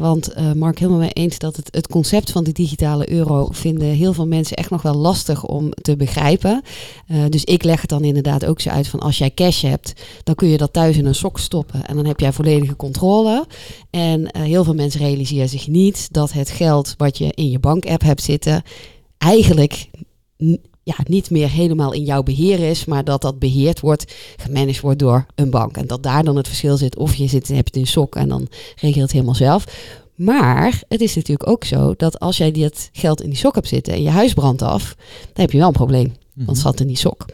want eh, Mark helemaal mee eens dat het, het concept van de digitale euro vinden heel veel mensen echt nog wel lastig om te begrijpen. Eh, dus ik leg het dan inderdaad ook zo uit van als jij cash hebt, dan kun je dat thuis in een sok stoppen en dan heb jij volledige controle. En heel veel mensen realiseren zich niet dat het geld wat je in je bankapp hebt zitten eigenlijk ja, niet meer helemaal in jouw beheer is, maar dat dat beheerd wordt, gemanaged wordt door een bank. En dat daar dan het verschil zit of je zit, heb je het in sok en dan regel je het helemaal zelf. Maar het is natuurlijk ook zo dat als jij dit geld in die sok hebt zitten en je huis brandt af, dan heb je wel een probleem. Want het zat in die sok.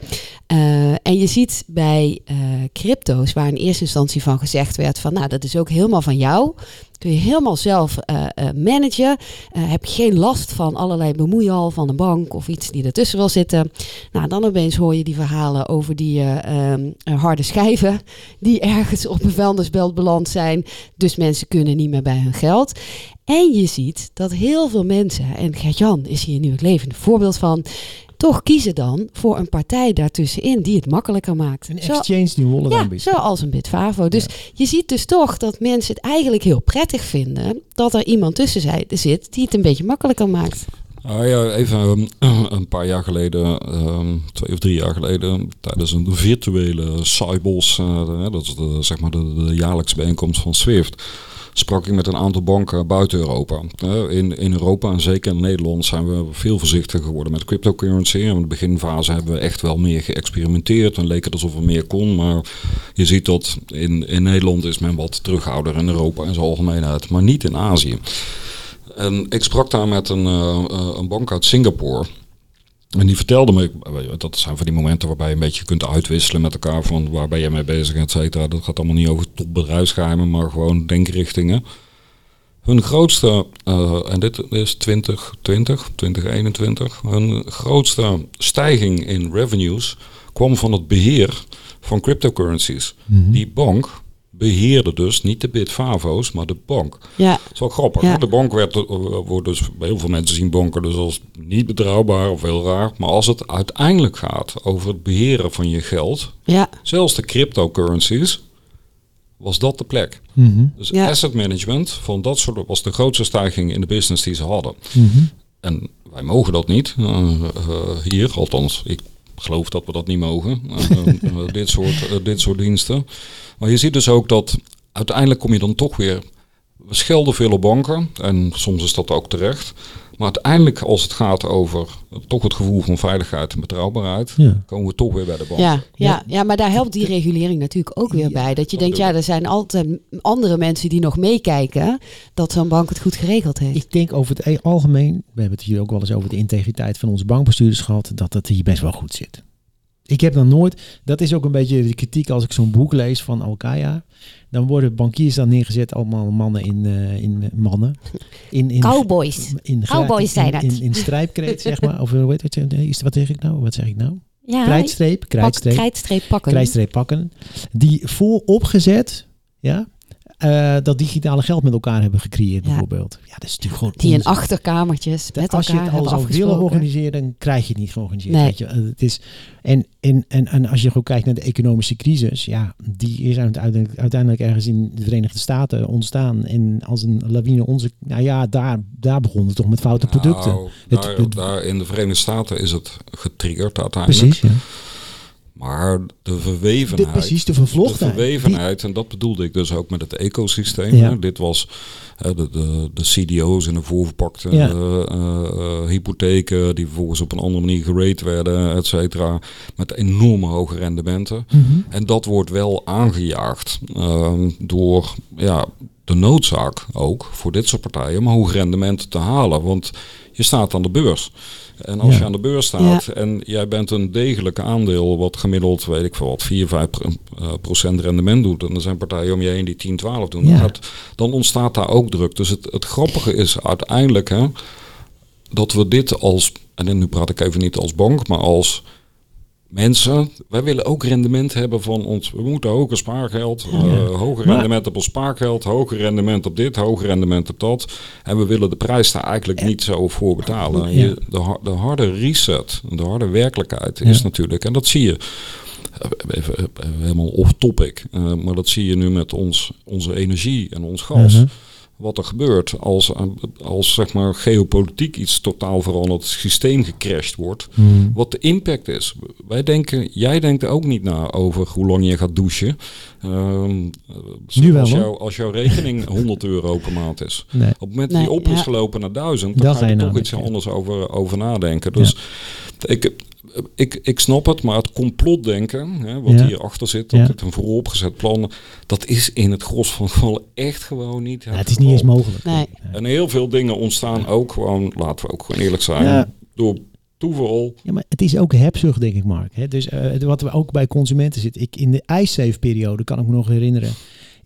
Eh, en je ziet bij eh, crypto's, waar in eerste instantie van gezegd werd van, nou, dat is ook helemaal van jou. Kun je helemaal zelf eh, managen. Heb je geen last van allerlei bemoeial van een bank of iets die ertussen wil zitten. Nou, dan opeens hoor je die verhalen over die eh, ehm, eh, harde schijven [laughs] die ergens op een vuilnisbelt beland zijn. Dus mensen kunnen niet meer bij hun geld. En je ziet dat heel veel mensen, en Gert-Jan is hier nu het levende voorbeeld van, toch kiezen dan voor een partij daartussenin die het makkelijker maakt. Een Zo- exchange die een wallet ja, zoals een Bitfavo. Dus je ziet dus toch dat mensen het eigenlijk heel prettig vinden dat er iemand tussen zij- zit die het een beetje makkelijker maakt. Ah ja, even ehm, [clears throat] een paar jaar geleden, ehm, twee of drie jaar geleden, tijdens een virtuele Cybos, eh, dat is de, zeg maar de, de jaarlijkse bijeenkomst van SWIFT, sprak ik met een aantal banken buiten Europa. Eh, in, in Europa en zeker in Nederland zijn we veel voorzichtiger geworden met cryptocurrency. In de beginfase hebben we echt wel meer geëxperimenteerd en leek het alsof er meer kon. Maar je ziet dat in, in Nederland is men wat terughouder in Europa in zijn algemeenheid, maar niet in Azië. En ik sprak daar met een, eh, eh, een bank uit Singapore. En die vertelde me, dat zijn van die momenten waarbij je een beetje kunt uitwisselen met elkaar van waar ben je mee bezig, et cetera. Dat gaat allemaal niet over topbedrijfsgeheimen, maar gewoon denkrichtingen. Hun grootste, eh, en dit is 2020, 2021, hun grootste stijging in revenues kwam van het beheer van cryptocurrencies. Mhm. Die bank beheerde dus niet de Bitfavo's, maar de bank. Ja, Dat is wel grappig. Ja. De bank werd, eh, wordt dus, bij heel veel mensen zien banken dus als niet betrouwbaar of heel raar. Maar als het uiteindelijk gaat over het beheren van je geld, ja, zelfs de cryptocurrencies, was dat de plek. Mhm. Dus Ja. asset management van dat soort was de grootste stijging in de business die ze hadden. Mhm. En wij mogen dat niet eh, eh, hier, althans ik geloof dat we dat niet mogen, eh, [laughs] eh, dit, soort, eh, dit soort diensten. Maar je ziet dus ook dat uiteindelijk kom je dan toch weer, we schelden veel op banken en soms is dat ook terecht. Maar uiteindelijk als het gaat over toch het gevoel van veiligheid en betrouwbaarheid, Ja. komen we toch weer bij de bank. ja, ja, ja, maar daar helpt die regulering natuurlijk ook weer Ja, bij. Dat je dat denkt, ja, er zijn altijd andere mensen die nog meekijken dat zo'n bank het goed geregeld heeft. Ik denk over het e- algemeen, we hebben het hier ook wel eens over de integriteit van onze bankbestuurders gehad, dat het hier best wel goed zit. Ik heb dan nooit, dat is ook een beetje de kritiek als ik zo'n boek lees van Alkaya. Dan worden bankiers dan neergezet, allemaal mannen in, eh, in eh, mannen. In, in, Cowboys. In, Cowboys zijn in, dat. in, in strijpkreet, zeg maar. Of eh, hoe heet het? Is, wat zeg ik nou? Wat zeg ik nou? Ja, Krijtstreep, Pak, krijtstreep. krijtstreep pakken. krijtstreep pakken. Die vooropgezet, ja, eh, dat digitale geld met elkaar hebben gecreëerd Ja. bijvoorbeeld. Ja, dat is natuurlijk gewoon Die in achterkamertjes met Als je elkaar het al zou willen organiseren, dan krijg je het niet georganiseerd. Nee. Weet je. Eh, Het is, en, en, en, en als je gewoon kijkt naar de economische crisis, ja, die is uiteindelijk, uiteindelijk ergens in de Verenigde Staten ontstaan. En als een lawine onze, nou ja, daar, daar begon het toch met foute producten. Nou, Het- daar, het- daar in de Verenigde Staten is het getriggerd uiteindelijk. Precies, ja. Maar de De, verwevenheid. precies, de de vervlochtenheid. verwevenheid, en dat bedoelde ik dus ook met het ecosysteem. Ja. Dit was hè, de, de, de CDO's in de voorverpakte Ja. eh, eh, hypotheken, die vervolgens op een andere manier gerate werden, et cetera. Met enorme hoge rendementen. Mhm. En dat wordt wel aangejaagd ehm, door ja, de noodzaak ook voor dit soort partijen om hoge rendementen te halen. Want je staat aan de beurs. En als Ja. je aan de beurs staat en jij bent een degelijk aandeel wat gemiddeld, weet ik veel wat, 4, 5 pro- eh, procent rendement doet. En er zijn partijen om je heen die 10, 12 doen. Ja. Dan ontstaat daar ook druk. Dus het, het grappige is uiteindelijk hè, dat we dit als, en nu praat ik even niet als bank, maar als mensen, wij willen ook rendement hebben van ons. We moeten hoger spaargeld, uh, hoger Maar- rendement op ons spaargeld, hoger rendement op dit, hoger rendement op dat. En we willen de prijs daar eigenlijk niet zo voor betalen. Ja. Je, de, de harde reset, de harde werkelijkheid Ja. is natuurlijk, en dat zie je. eh, Even, eh, helemaal off topic, eh, maar dat zie je nu met ons, onze energie en ons gas Mhm. Wat er gebeurt als, als zeg maar geopolitiek iets totaal veranderd, het systeem gecrashed wordt, Hmm. wat de impact is. Wij denken, jij denkt er ook niet na over hoe lang je gaat douchen. Ehm, Nu wel, als, als jouw rekening [laughs] 100 euro per maand is. Nee. Op het moment Nee, die op is ja. gelopen naar 1000, Dan ga je je toch iets anders over, over nadenken. Dus ik, ik, ik snap het, maar het complotdenken, hè, wat Ja. hierachter zit, dat Ja. het een vooropgezet plan, dat is in het gros van gevallen echt gewoon niet Ja, het is niet eens mogelijk. Nee. En heel veel dingen ontstaan ook gewoon, laten we ook gewoon eerlijk zijn, Ja. door toeval. Ja, maar het is ook hebzucht, denk ik, Mark. Hè? Dus eh, wat we ook bij consumenten zit. Ik, in de iSafe-periode kan ik me nog herinneren.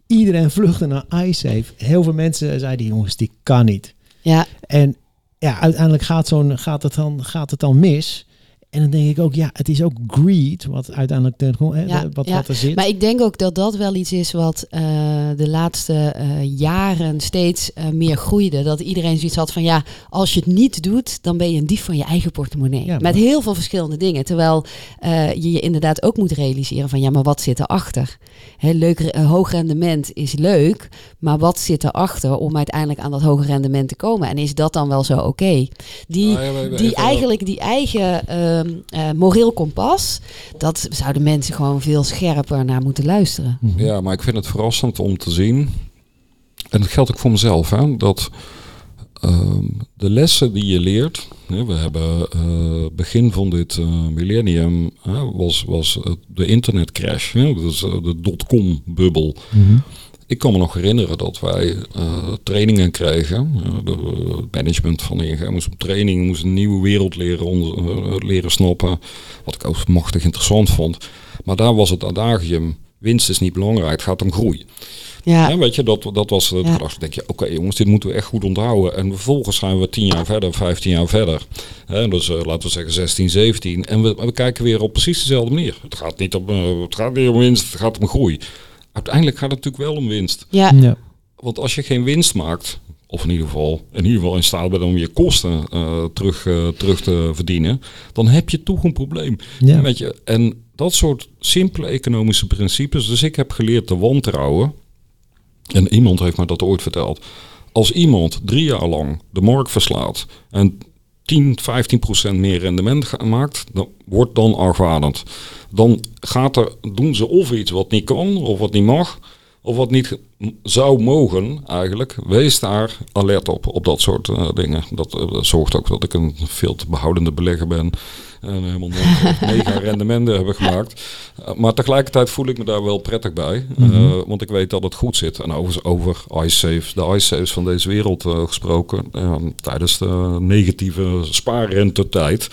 Iedereen vluchtte naar iSafe. Heel veel mensen zeiden, jongens, dit kan niet. Ja, En ja, uiteindelijk gaat, zo'n, gaat, het dan, gaat het dan mis. En dan denk ik ook, ja, het is ook greed, wat uiteindelijk ten, grond- hè, Ja, wat, ja. wat er zit. maar ik denk ook dat dat wel iets is wat eh, de laatste eh, jaren steeds eh, meer groeide. Dat iedereen zoiets had van ja, als je het niet doet, dan ben je een dief van je eigen portemonnee. Ja, maar- Met heel veel verschillende dingen. Terwijl eh, je je inderdaad ook moet realiseren van ja, maar wat zit erachter? Hè, leuk, hoog rendement is leuk, maar wat zit erachter om uiteindelijk aan dat hoge rendement te komen? En is dat dan wel zo oké? Die, Nou die eigenlijk die eigen eh, moreel kompas, dat zouden mensen gewoon veel scherper naar moeten luisteren. Mhm. Ja, maar ik vind het verrassend om te zien, en dat geldt ook voor mezelf, hè, dat ehm, de lessen die je leert, hè, we hebben eh, begin van dit eh, millennium, hè, was, was de internetcrash, hè, dus de dotcom-bubbel. Mhm. Ik kan me nog herinneren dat wij eh, trainingen kregen. Uh, de eh, management van ING moest op training, moest een nieuwe wereld leren, on- eh, leren snappen. Wat ik ook machtig interessant vond. Maar daar was het adagium, winst is niet belangrijk, het gaat om groei. Ja, Ja, weet je, dat, dat was het Ja. denk je, oké jongens, dit moeten we echt goed onthouden. En vervolgens zijn we tien jaar verder, 15 jaar verder. Hè, dus laten we zeggen 16, 17. En we, we kijken weer op precies dezelfde manier. Het gaat, niet om, het gaat niet om winst, het gaat om groei. Uiteindelijk gaat het natuurlijk wel om winst. ja, Ja. Want als je geen winst maakt, of in ieder geval, in ieder geval in staat bent om je kosten eh, terug, eh, terug te verdienen, dan heb je toch een probleem. Ja. Weet je, en dat soort simpele economische principes. Dus ik heb geleerd te wantrouwen. En iemand heeft me dat ooit verteld. Als iemand drie jaar lang de markt verslaat en 10, 15 procent meer rendement ga- maakt, dan wordt dan argwanend. Dan gaat er, doen ze of iets wat niet kan, of wat niet mag, of wat niet zou mogen eigenlijk. Wees daar alert op, op dat soort eh, dingen. Dat eh, zorgt ook dat ik een veel te behoudende belegger ben. En helemaal nooit [laughs] mega rendementen hebben gemaakt. Uh, maar tegelijkertijd voel ik me daar wel prettig bij. Uh, want ik weet dat het goed zit. En overigens over iSafe, de iSafes van deze wereld uh, gesproken. Uh, tijdens de negatieve spaarrentetijd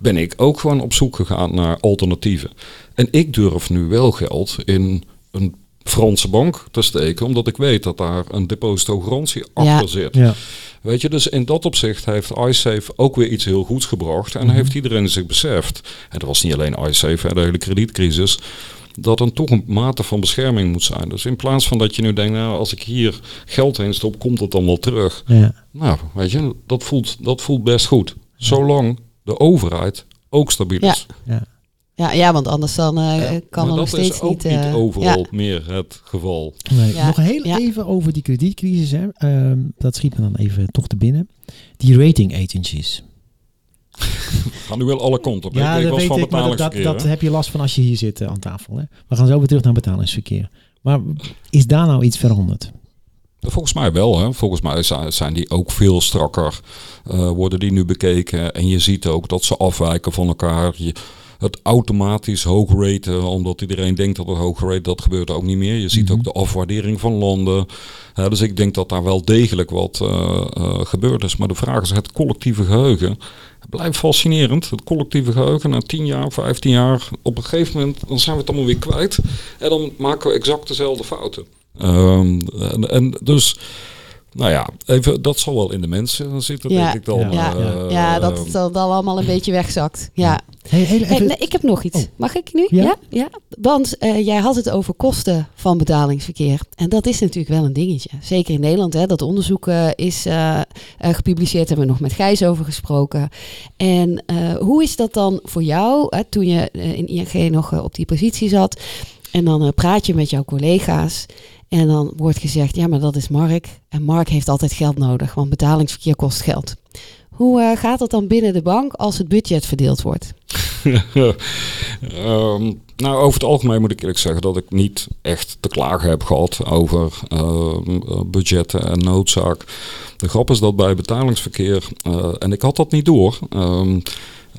ben ik ook gewoon op zoek gegaan naar alternatieven. En ik durf nu wel geld in een Franse bank te steken. Omdat ik weet dat daar een depositogarantie achter Ja. zit. Ja. Weet je, dus in dat opzicht heeft iSafe ook weer iets heel goeds gebracht. En Mhm. heeft iedereen zich beseft, en dat was niet alleen iSafe, hè, de hele kredietcrisis, dat er toch een mate van bescherming moet zijn. Dus in plaats van dat je nu denkt, nou, als ik hier geld in stop, komt het dan wel terug. Ja. Nou, weet je, dat voelt, dat voelt best goed. Zolang de overheid ook stabiel is. Ja. ja, ja, want anders dan eh, Ja, kan maar er nog dat steeds is ook niet... niet, eh, overal ja. meer het geval. Nee, Ja, Nog heel ja. even over die kredietcrisis. Hè. Ehm, dat schiet me dan even toch te binnen. Die rating agencies. [laughs] Gaan nu wel alle kanten op. Ja, ik dat was weet van ik, maar dat, dat, dat heb je last van als je hier zit eh, aan tafel. Hè. We gaan zo weer terug naar betalingsverkeer. Maar is daar nou iets veranderd? Volgens mij wel. Hè. Volgens mij zijn- zijn die ook veel strakker. eh, worden die nu bekeken. En je ziet ook dat ze afwijken van elkaar. Je, het automatisch hoog raten, omdat iedereen denkt dat het hoog rate, dat gebeurt ook niet meer. Je ziet Mhm. ook de afwaardering van landen. Dus ik denk dat daar wel degelijk wat eh, eh, gebeurd is. Maar de vraag is het collectieve geheugen. Het blijft fascinerend. Het collectieve geheugen na 10 jaar, 15 jaar. Op een gegeven moment dan zijn we het allemaal weer kwijt. En dan maken we exact dezelfde fouten. Ehm, en, en dus, nou ja, even, dat zal wel in de mensen zitten, Ja, denk ik dan. ja, Ja, Eh, ja, dat het dan dan allemaal een beetje wegzakt. Ja, Hey, heel Hey, even, nee, ik heb nog iets. Oh. Mag ik nu? Ja? ja? Want eh, jij had het over kosten van betalingsverkeer. En dat is natuurlijk wel een dingetje. Zeker in Nederland. Hè, dat onderzoek eh, is eh, eh, gepubliceerd. Hebben we nog met Gijs over gesproken. En eh, hoe is dat dan voor jou? Hè, toen je in ING nog op die positie zat. En dan praat je met jouw collega's. En dan wordt gezegd, ja, maar dat is Mark. En Mark heeft altijd geld nodig, want betalingsverkeer kost geld. Hoe eh, gaat dat dan binnen de bank als het budget verdeeld wordt? [laughs] Ehm, nou, over het algemeen moet ik eerlijk zeggen dat ik niet echt te klagen heb gehad over eh, budgetten en noodzaak. De grap is dat bij betalingsverkeer, eh, en ik had dat niet door. ehm,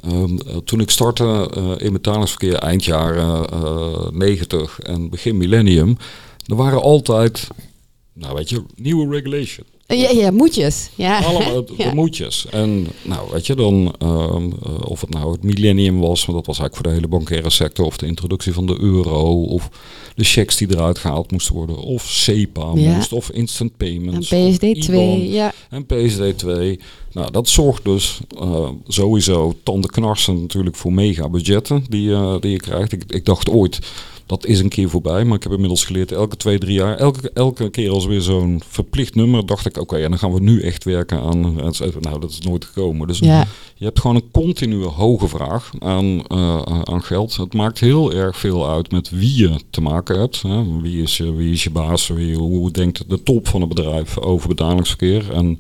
ehm, eh, toen ik startte in betalingsverkeer eind jaren eh 90 en begin millennium, er waren altijd, nou weet je, nieuwe regulation. Ja, ja, moetjes. Ja. Allemaal [laughs] de, Ja. En nou, weet je dan, ehm, eh, of het nou het millennium was, want dat was eigenlijk voor de hele bankaire sector, of de introductie van de euro, of de checks die eruit gehaald moesten worden, of SEPA Ja. moest, of instant En payments. of PSD2, IBAN ja. En PSD2. Nou, dat zorgt dus eh, sowieso tandenknarsen natuurlijk voor mega budgetten die, eh, die je krijgt. Ik, ik dacht ooit, dat is een keer voorbij. Maar ik heb inmiddels geleerd, elke twee, drie jaar, elke, elke keer als weer zo'n verplicht nummer, dacht ik, oké, en dan gaan we nu echt werken aan... Nou, dat is nooit gekomen. Dus ja. je hebt gewoon een continue hoge vraag aan, eh, aan geld. Het maakt heel erg veel uit met wie je te maken hebt. Hè. Wie, is je, wie is je baas? Wie, hoe denkt de top van het bedrijf over betalingsverkeer? En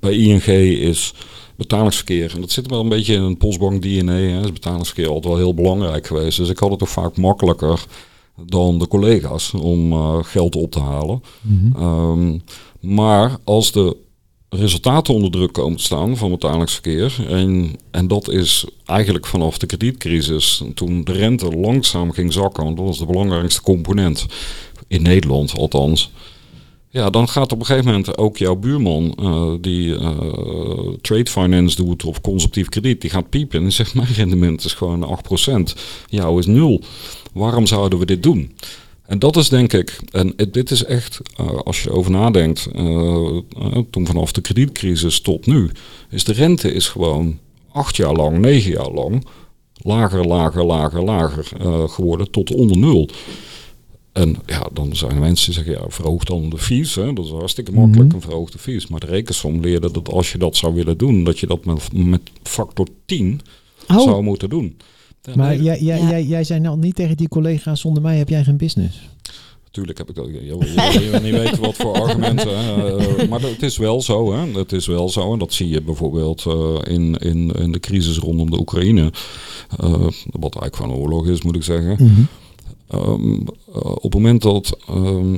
bij ING is betalingsverkeer, en dat zit wel een beetje in een postbank DNA, hè, is betalingsverkeer altijd wel heel belangrijk geweest. Dus ik had het toch vaak makkelijker dan de collega's om eh, geld op te halen. Mhm. Ehm, maar als de resultaten onder druk komen te staan van betalingsverkeer, en, en dat is eigenlijk vanaf de kredietcrisis, toen de rente langzaam ging zakken, want dat was de belangrijkste component in Nederland althans. Ja, dan gaat op een gegeven moment ook jouw buurman eh, die eh, trade finance doet of consumptief krediet, die gaat piepen en zegt [laughs] mijn rendement is gewoon 8%, jouw is nul. Waarom zouden we dit doen? En dat is denk ik, en dit is echt, eh, als je erover nadenkt, toen vanaf de kredietcrisis tot nu, is de rente is gewoon acht jaar lang, negen jaar lang, lager, lager, lager, lager geworden tot onder nul. En ja, dan zijn er mensen die zeggen, ja, verhoog dan de fees. Hè? Dat is hartstikke makkelijk, Mhm. een verhoogde fees. Maar de rekensom leerde dat als je dat zou willen doen, dat je dat met, met factor 10 Oh, zou moeten doen. Ja, Maar nee, jij, jij, Ja. jij, jij zei nou niet tegen die collega's, zonder mij heb jij geen business. Natuurlijk heb ik dat. Je, je, je wil niet weten wat voor argumenten. hè. Eh, maar het is wel zo. Hè. Het is wel zo. En dat zie je bijvoorbeeld eh, in, in, in de crisis rondom de Oekraïne. Eh, wat eigenlijk van oorlog is, moet ik zeggen. Mhm. Ehm, eh, op het moment dat eh,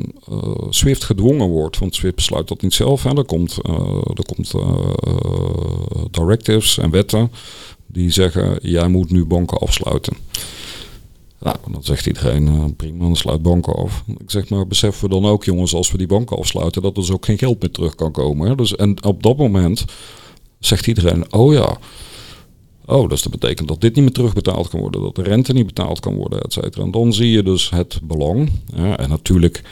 SWIFT gedwongen wordt, want SWIFT besluit dat niet zelf, hè, er komt, eh, er komt directives en wetten die zeggen, jij moet nu banken afsluiten. Nou, dan zegt iedereen, prima, dan sluit banken af. Ik zeg maar, beseffen we dan ook jongens, als we die banken afsluiten, dat er dus ook geen geld meer terug kan komen. Hè? Dus, en op dat moment zegt iedereen, oh ja, Oh, dus dat betekent dat dit niet meer terugbetaald kan worden, dat de rente niet betaald kan worden, et cetera. En dan zie je dus het belang. Ja, en natuurlijk,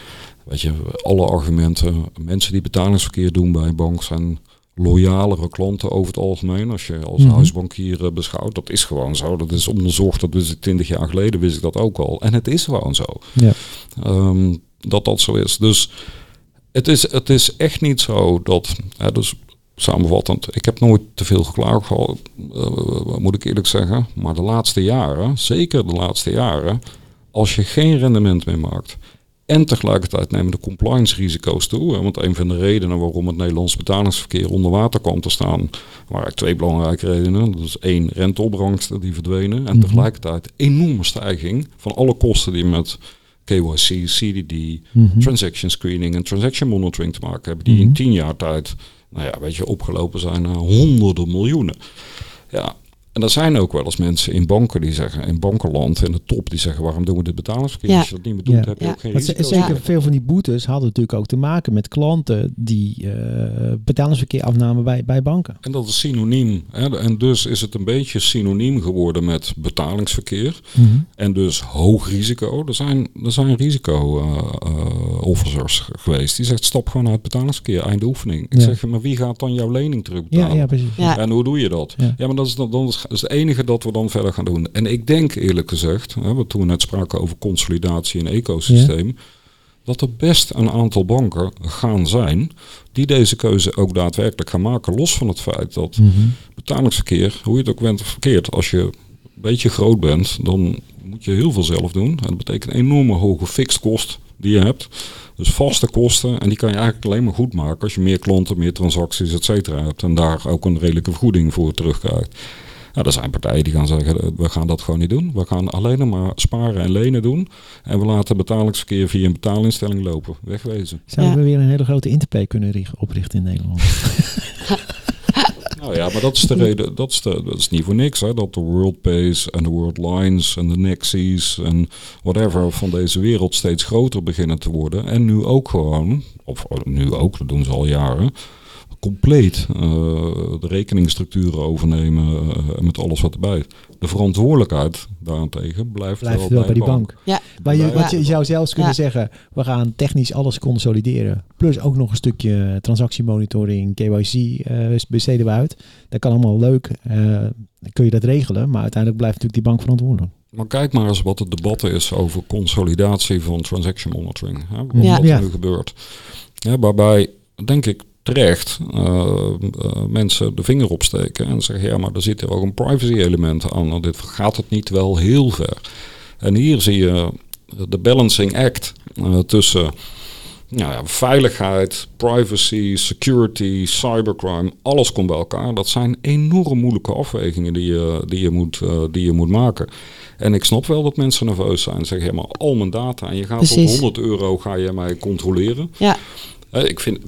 weet je, alle argumenten, mensen die betalingsverkeer doen bij een bank zijn loyalere klanten over het algemeen. Als je als Mhm. huisbankier eh, beschouwt, dat is gewoon zo. Dat is onderzocht, dat wist ik twintig jaar geleden, wist ik dat ook al. En het is gewoon zo. Ja. Ehm, dat dat zo is. Dus het is, het is echt niet zo dat, hè, dus samenvattend, ik heb nooit te veel geklaagd gehad, eh, moet ik eerlijk zeggen. Maar de laatste jaren, zeker de laatste jaren, als je geen rendement meer maakt en tegelijkertijd nemen de compliance risico's toe. hè, Want een van de redenen waarom het Nederlands betalingsverkeer onder water kwam te staan, waren twee belangrijke redenen. Dat is één, renteopbrengsten die verdwenen. En Mhm. tegelijkertijd enorme stijging van alle kosten die met KYC, CDD, Mhm. transaction screening en transaction monitoring te maken hebben. Die Mhm. in tien jaar tijd, nou ja, weet je, opgelopen zijn naar honderden miljoenen. Ja, en er zijn ook wel eens mensen in banken die zeggen, in bankenland, in de top, die zeggen, waarom doen we dit betalingsverkeer? Ja. Als je dat niet meer doet, Ja. heb je Ja. ook geen risico. zeker veel van die boetes hadden natuurlijk ook te maken met klanten die eh, betalingsverkeer afnamen bij, bij banken. En dat is synoniem. Hè? En dus is het een beetje synoniem geworden met betalingsverkeer. Mhm. En dus hoog risico. Er zijn, er zijn risico-officers geweest. Die zegt, stap gewoon uit betalingsverkeer, einde oefening. Ik Ja. zeg, maar wie gaat dan jouw lening terugbetalen? ja, precies. Ja. En hoe doe je dat? Ja. Ja, maar dat is, dan, dan Dat is het enige dat we dan verder gaan doen. En ik denk eerlijk gezegd, hè, wat toen we net spraken over consolidatie en ecosysteem, dat er best een aantal banken gaan zijn die deze keuze ook daadwerkelijk gaan maken. Los van het feit dat Mhm. betalingsverkeer, hoe je het ook bent verkeerd, als je een beetje groot bent, dan moet je heel veel zelf doen. En dat betekent een enorme hoge fixed kost die je hebt. Dus vaste kosten. En die kan je eigenlijk alleen maar goed maken als je meer klanten, meer transacties, et cetera hebt. En daar ook een redelijke vergoeding voor terugkrijgt. Nou, er zijn partijen die gaan zeggen, eh, we gaan dat gewoon niet doen. We gaan alleen maar sparen en lenen doen. En we laten betalingsverkeer via een betaalinstelling lopen. Wegwezen. Zouden Ja. we weer een hele grote Interpay kunnen richten- oprichten in Nederland? [laughs] [laughs] Nou ja, maar dat is de reden, dat is, de, dat is niet voor niks. Hè, dat de WorldPays en de WorldLines en de Nexis en whatever van deze wereld steeds groter beginnen te worden. En nu ook gewoon, of oh, nu ook, dat doen ze al jaren, compleet eh, de rekeningsstructuren overnemen eh, met alles wat erbij. De verantwoordelijkheid daarentegen blijft, Blijft wel bij die bank. Ja. Maar je, wat je zou zelfs kunnen Ja. zeggen, we gaan technisch alles consolideren. Plus ook nog een stukje transactiemonitoring, KYC eh, besteden we uit. Dat kan allemaal leuk. eh, dan kun je dat regelen, maar uiteindelijk blijft natuurlijk die bank verantwoordelijk. Maar kijk maar eens wat het debat is over consolidatie van transaction monitoring. Hè, wat Ja. er nu gebeurt. Ja, waarbij, denk ik, terecht eh, eh, mensen de vinger opsteken en zeggen, ja, maar er zit er ook een privacy element aan. Dit gaat het niet wel heel ver. En hier zie je de balancing act eh, tussen nou ja, veiligheid, privacy, security, cybercrime, alles komt bij elkaar. Dat zijn enorm moeilijke afwegingen die je, die je, moet, die je moet maken. En ik snap wel dat mensen nerveus zijn. Ze zeggen, ja, maar al mijn data en je gaat Precies. op 100 euro ga je mij controleren. Ja. Ik, vind,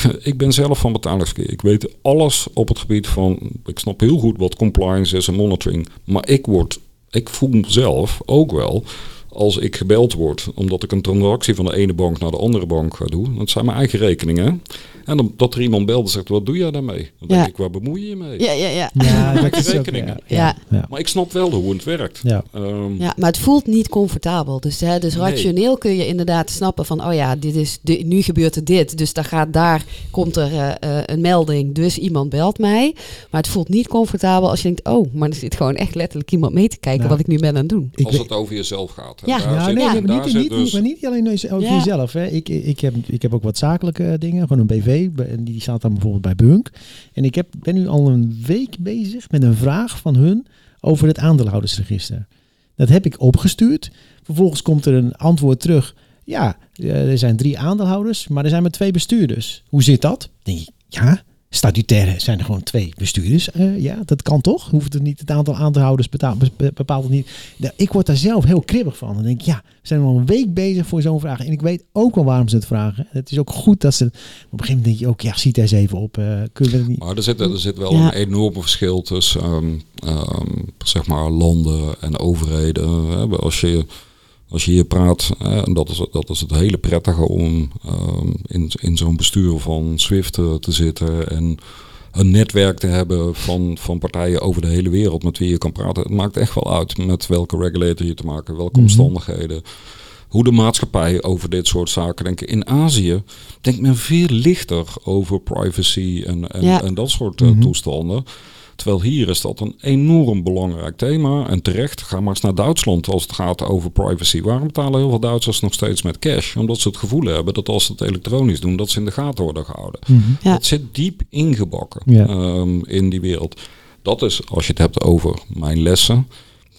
[laughs] ik ben zelf van betalingsverkeer. Ik weet alles op het gebied van... Ik snap heel goed wat compliance is en monitoring. Maar ik, word, ik voel zelf ook wel als ik gebeld word... omdat ik een transactie van de ene bank naar de andere bank ga doen. Dat zijn mijn eigen rekeningen. En dan, dat er iemand belt en zegt, wat doe jij daarmee? Dan denk Ja. ik, waar bemoei je je mee? Ja, ja, ja. Ja, [laughs] dat is ook, rekeningen. ja, Ja. ja. Maar ik snap wel hoe het werkt. Ja. Ehm, Ja, maar het voelt niet comfortabel. Dus, hè, dus Nee. rationeel kun je inderdaad snappen van, oh ja, dit is de, nu gebeurt er dit. Dus daar, gaat, daar komt er eh, eh, een melding, dus iemand belt mij. Maar het voelt niet comfortabel als je denkt, oh, maar er zit gewoon echt letterlijk iemand mee te kijken wat ik nu ben aan het doen. Als het over jezelf gaat. Ja. Daar Ja, zit- nee, ja, maar daar niet, niet, dus- maar niet alleen over Ja. jezelf. Hè. Ik, ik, heb, ik heb ook wat zakelijke dingen, gewoon een BV. En die staat dan bijvoorbeeld bij Bunk. En ik heb, ben nu al een week bezig met een vraag van hun over het aandeelhoudersregister. Dat heb ik opgestuurd. Vervolgens komt er een antwoord terug. Ja, eh, er zijn drie aandeelhouders, maar er zijn maar twee bestuurders. Hoe zit dat? Dan denk ik, ja, statutair zijn er gewoon twee bestuurders. Eh, ja, dat kan toch? Hoeft het niet, het aantal aandeelhouders betaalt, be- bepaalt het niet. Ik word daar zelf heel kribbig van. Dan denk ik, ja, we zijn al een week bezig voor zo'n vraag. En ik weet ook wel waarom ze het vragen. Het is ook goed dat ze... Op een gegeven moment denk je ook, ja, ziet er eens even op. eh, kunnen we het niet... Maar er zit, er zit wel Ja. een enorm verschil tussen ehm, ehm, zeg maar landen en overheden. hè. Als je, als je hier praat, hè, en dat is, dat is het hele prettige om ehm, in, in zo'n bestuur van SWIFT eh, te zitten en een netwerk te hebben van, van partijen over de hele wereld met wie je kan praten. Het maakt echt wel uit met welke regulator je te maken, hebt, welke Mhm. omstandigheden. Hoe de maatschappij over dit soort zaken denken. In Azië denkt men veel lichter over privacy en, en, Ja. en dat soort eh, Mhm. toestanden. Terwijl hier is dat een enorm belangrijk thema. En terecht, ga maar eens naar Duitsland als het gaat over privacy. Waarom betalen heel veel Duitsers nog steeds met cash? Omdat ze het gevoel hebben dat als ze het elektronisch doen, dat ze in de gaten worden gehouden. Mhm. Ja. Het zit diep ingebakken Ja. ehm, in die wereld. Dat is, als je het hebt over mijn lessen.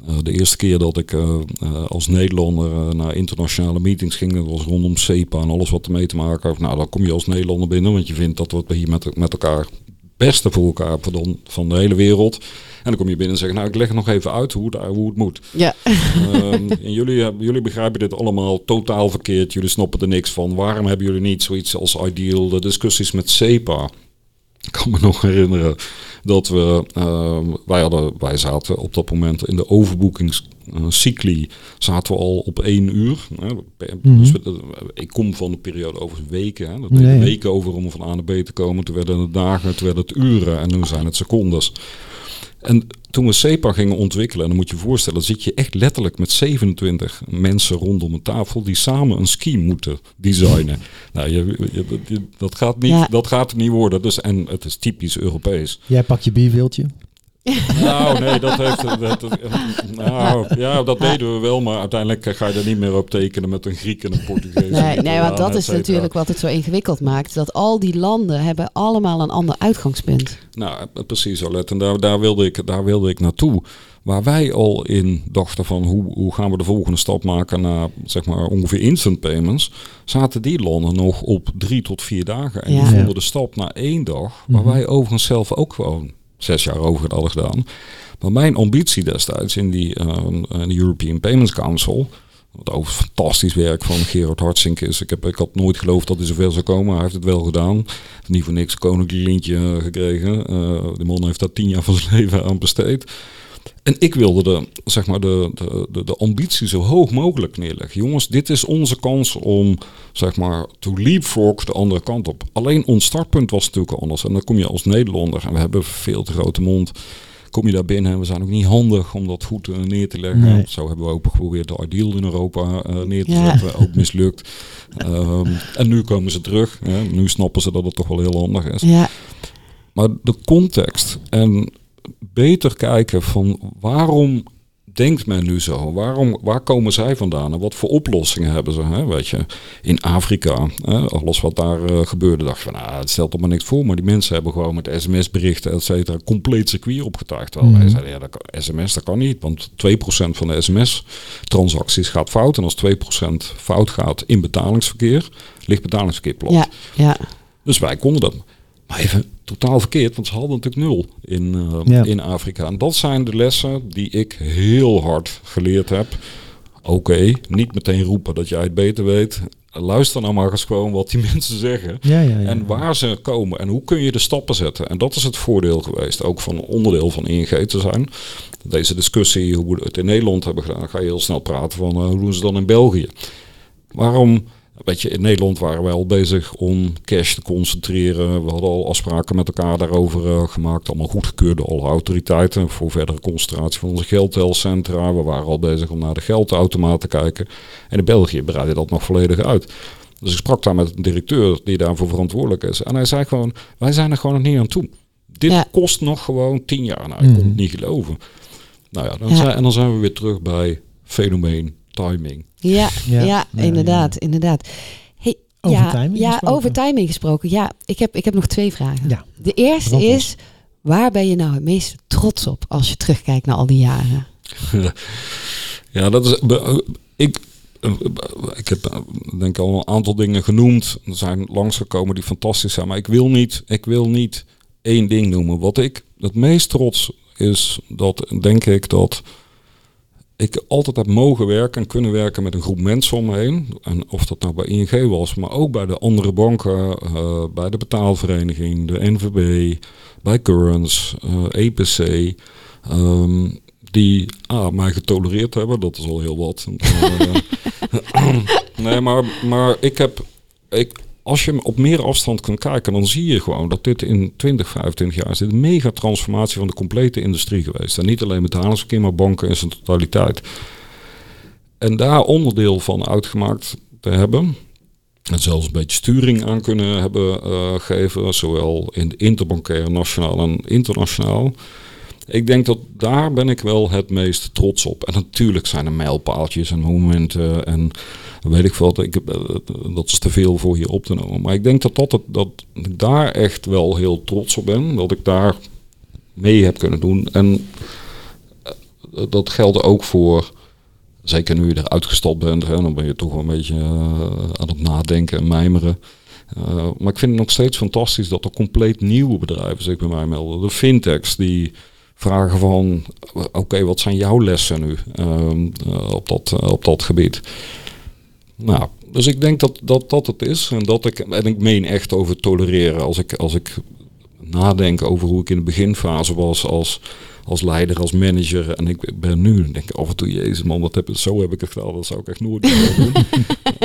eh, de eerste keer dat ik eh, eh, als Nederlander naar internationale meetings ging, dat was rondom CEPA en alles wat ermee te maken heeft. Nou, dan kom je als Nederlander binnen, want je vindt dat we hier met, met elkaar het beste voor elkaar dan van de hele wereld. En dan kom je binnen en zeggen, nou, ik leg nog even uit hoe het, hoe het moet. Ja, Ehm, en jullie, jullie begrijpen dit allemaal totaal verkeerd. Jullie snappen er niks van. Waarom hebben jullie niet zoiets als ideal? De discussies met CEPA. Ik kan me nog herinneren dat we, ehm, wij, hadden, wij zaten op dat moment in de overboekingscycli, zaten we al op één uur. Hè. Mhm. Dus we- ik kom van de periode over weken. Hè. Dat weken over om van A naar B te komen. Toen werden het dagen, toen werden het uren en nu zijn het secondes. En toen we SEPA gingen ontwikkelen, en dan moet je je voorstellen, zit je echt letterlijk met 27 mensen rondom een tafel die samen een scheme moeten designen. [laughs] Nou, je, je- je- dat, gaat niet, Ja. dat gaat het niet worden. Dus, en het is typisch Europees. Jij pakt je bierveeltje. Nou, nee, dat heeft. Dat, dat- nou, ja, dat deden we wel, maar uiteindelijk ga je er niet meer op tekenen met een Griek en een Portugees. Nee, nee, want dat is natuurlijk wat het zo ingewikkeld maakt. Dat al die landen hebben allemaal een ander uitgangspunt. Nou, eh, precies, Arlette. En daar, daar, wilde ik, daar wilde ik naartoe. Waar wij al in dachten van hoe, hoe gaan we de volgende stap maken naar zeg maar ongeveer instant payments, zaten die landen nog op drie tot vier dagen. En Ja. die vonden de stap naar één dag, waar Mhm. wij overigens zelf ook gewoon zes jaar over hadden gedaan. Maar mijn ambitie destijds in die eh, de European Payments Council, wat ook fantastisch werk van Gerard Hartsink is. Ik, heb, ik had nooit geloofd dat hij zover zou komen. Hij heeft het wel gedaan. Niet voor niks koninklijk lintje eh, gekregen. Eh de man heeft daar tien jaar van zijn [laughs] leven aan besteed. En ik wilde de, zeg maar de, de, de, de ambitie zo hoog mogelijk neerleggen. Jongens, dit is onze kans om zeg maar to leapfrog de andere kant op. Alleen ons startpunt was natuurlijk anders. En dan kom je als Nederlander, en we hebben veel te grote mond, kom je daar binnen en we zijn ook niet handig om dat goed eh, neer te leggen. Nee. Zo hebben we ook geprobeerd de Ideal in Europa eh, neer te Ja. zetten, ook mislukt. Ehm, en nu komen ze terug. Hè. Nu snappen ze dat het toch wel heel handig is. Ja, Maar de context en beter kijken van waarom denkt men nu zo? Waarom, waar komen zij vandaan en wat voor oplossingen hebben ze? Hè? Weet je, in Afrika, hè, alles wat daar eh, gebeurde, dacht je van, nou, het stelt er maar niks voor. Maar die mensen hebben gewoon met sms-berichten, et cetera, compleet circuit opgetuigd. Wij Mhm. zeiden, ja, dat kan, sms, dat kan niet, want 2% van de sms-transacties gaat fout. En als 2% fout gaat in betalingsverkeer, ligt betalingsverkeer plat. ja, ja. Dus wij konden dat. Maar even totaal verkeerd, want ze hadden natuurlijk nul in, eh, Ja. in Afrika. En dat zijn de lessen die ik heel hard geleerd heb. Oké, niet meteen roepen dat jij het beter weet. Luister nou maar eens gewoon wat die [laughs] mensen zeggen. Ja, ja, ja. En waar ze komen en hoe kun je de stappen zetten. En dat is het voordeel geweest, ook van onderdeel van ING te zijn. Deze discussie, hoe we het in Nederland hebben gedaan, ga je heel snel praten van eh, hoe doen ze dan in België. Waarom, weet je, in Nederland waren wij al bezig om cash te concentreren. We hadden al afspraken met elkaar daarover eh, gemaakt. Allemaal goedgekeurd door alle autoriteiten voor verdere concentratie van onze geldtelcentra. We waren al bezig om naar de geldautomaat te kijken. En in België breidde dat nog volledig uit. Dus ik sprak daar met een directeur die daarvoor verantwoordelijk is. En hij zei gewoon, wij zijn er gewoon nog niet aan toe. Dit Ja. kost nog gewoon tien jaar. Nou, ik kon Mhm. het niet geloven. Nou ja, dan Ja. Zijn, en dan zijn we weer terug bij fenomeen, timing. Ja, ja, inderdaad, ja. inderdaad. Hey, Over ja, timing ja, gesproken. over timing gesproken. Ja, ik heb, ik heb nog twee vragen. Ja. De eerste Brand is, waar ben je nou het meest trots op als je terugkijkt naar al die jaren? [laughs] Ja, dat is. Ik, ik heb denk ik al een aantal dingen genoemd. Er zijn langsgekomen die fantastisch zijn. Maar ik wil niet, ik wil niet één ding noemen. Wat ik het meest trots is, dat denk ik dat ik altijd heb mogen werken en kunnen werken met een groep mensen om me heen. En of dat nou bij ING was, maar ook bij de andere banken, eh, bij de betaalvereniging, de NVB, bij Currents, eh, EPC. ehm, die A, mij getolereerd hebben, dat is al heel wat. [laughs] Eh, [clears throat] nee, maar, maar ik heb... Ik, als je op meer afstand kunt kijken, dan zie je gewoon dat dit in 20, 25 jaar is een mega transformatie van de complete industrie geweest. En niet alleen betalingsverkeer, maar banken in zijn totaliteit. En daar onderdeel van uitgemaakt te hebben. En zelfs een beetje sturing aan kunnen hebben gegeven, zowel in de interbankaire, nationaal en internationaal. Ik denk dat daar ben ik wel het meest trots op. En natuurlijk zijn er mijlpaaltjes en momenten en weet ik wat. Ik, heb, eh, dat is te veel voor hier op te nemen. Maar ik denk dat, dat, dat ik daar echt wel heel trots op ben. Dat ik daar mee heb kunnen doen. En eh, dat geldt ook voor, zeker nu je eruit gestapt bent, dan ben je toch wel een beetje eh, aan het nadenken en mijmeren. Maar ik vind het nog steeds fantastisch dat er compleet nieuwe bedrijven zich bij mij melden. De fintechs die vragen van, oké, wat zijn jouw lessen nu uh, op, dat, uh, op dat gebied? Nou, dus ik denk dat, dat dat het is. En, dat ik, en ik meen echt over tolereren. Als ik, als ik nadenk over hoe ik in de beginfase was als, als leider, als manager. En ik ben nu, denk ik af en toe, jezus man, wat heb, zo heb ik het gedaan. Dat zou ik echt nooit meer [laughs] doen.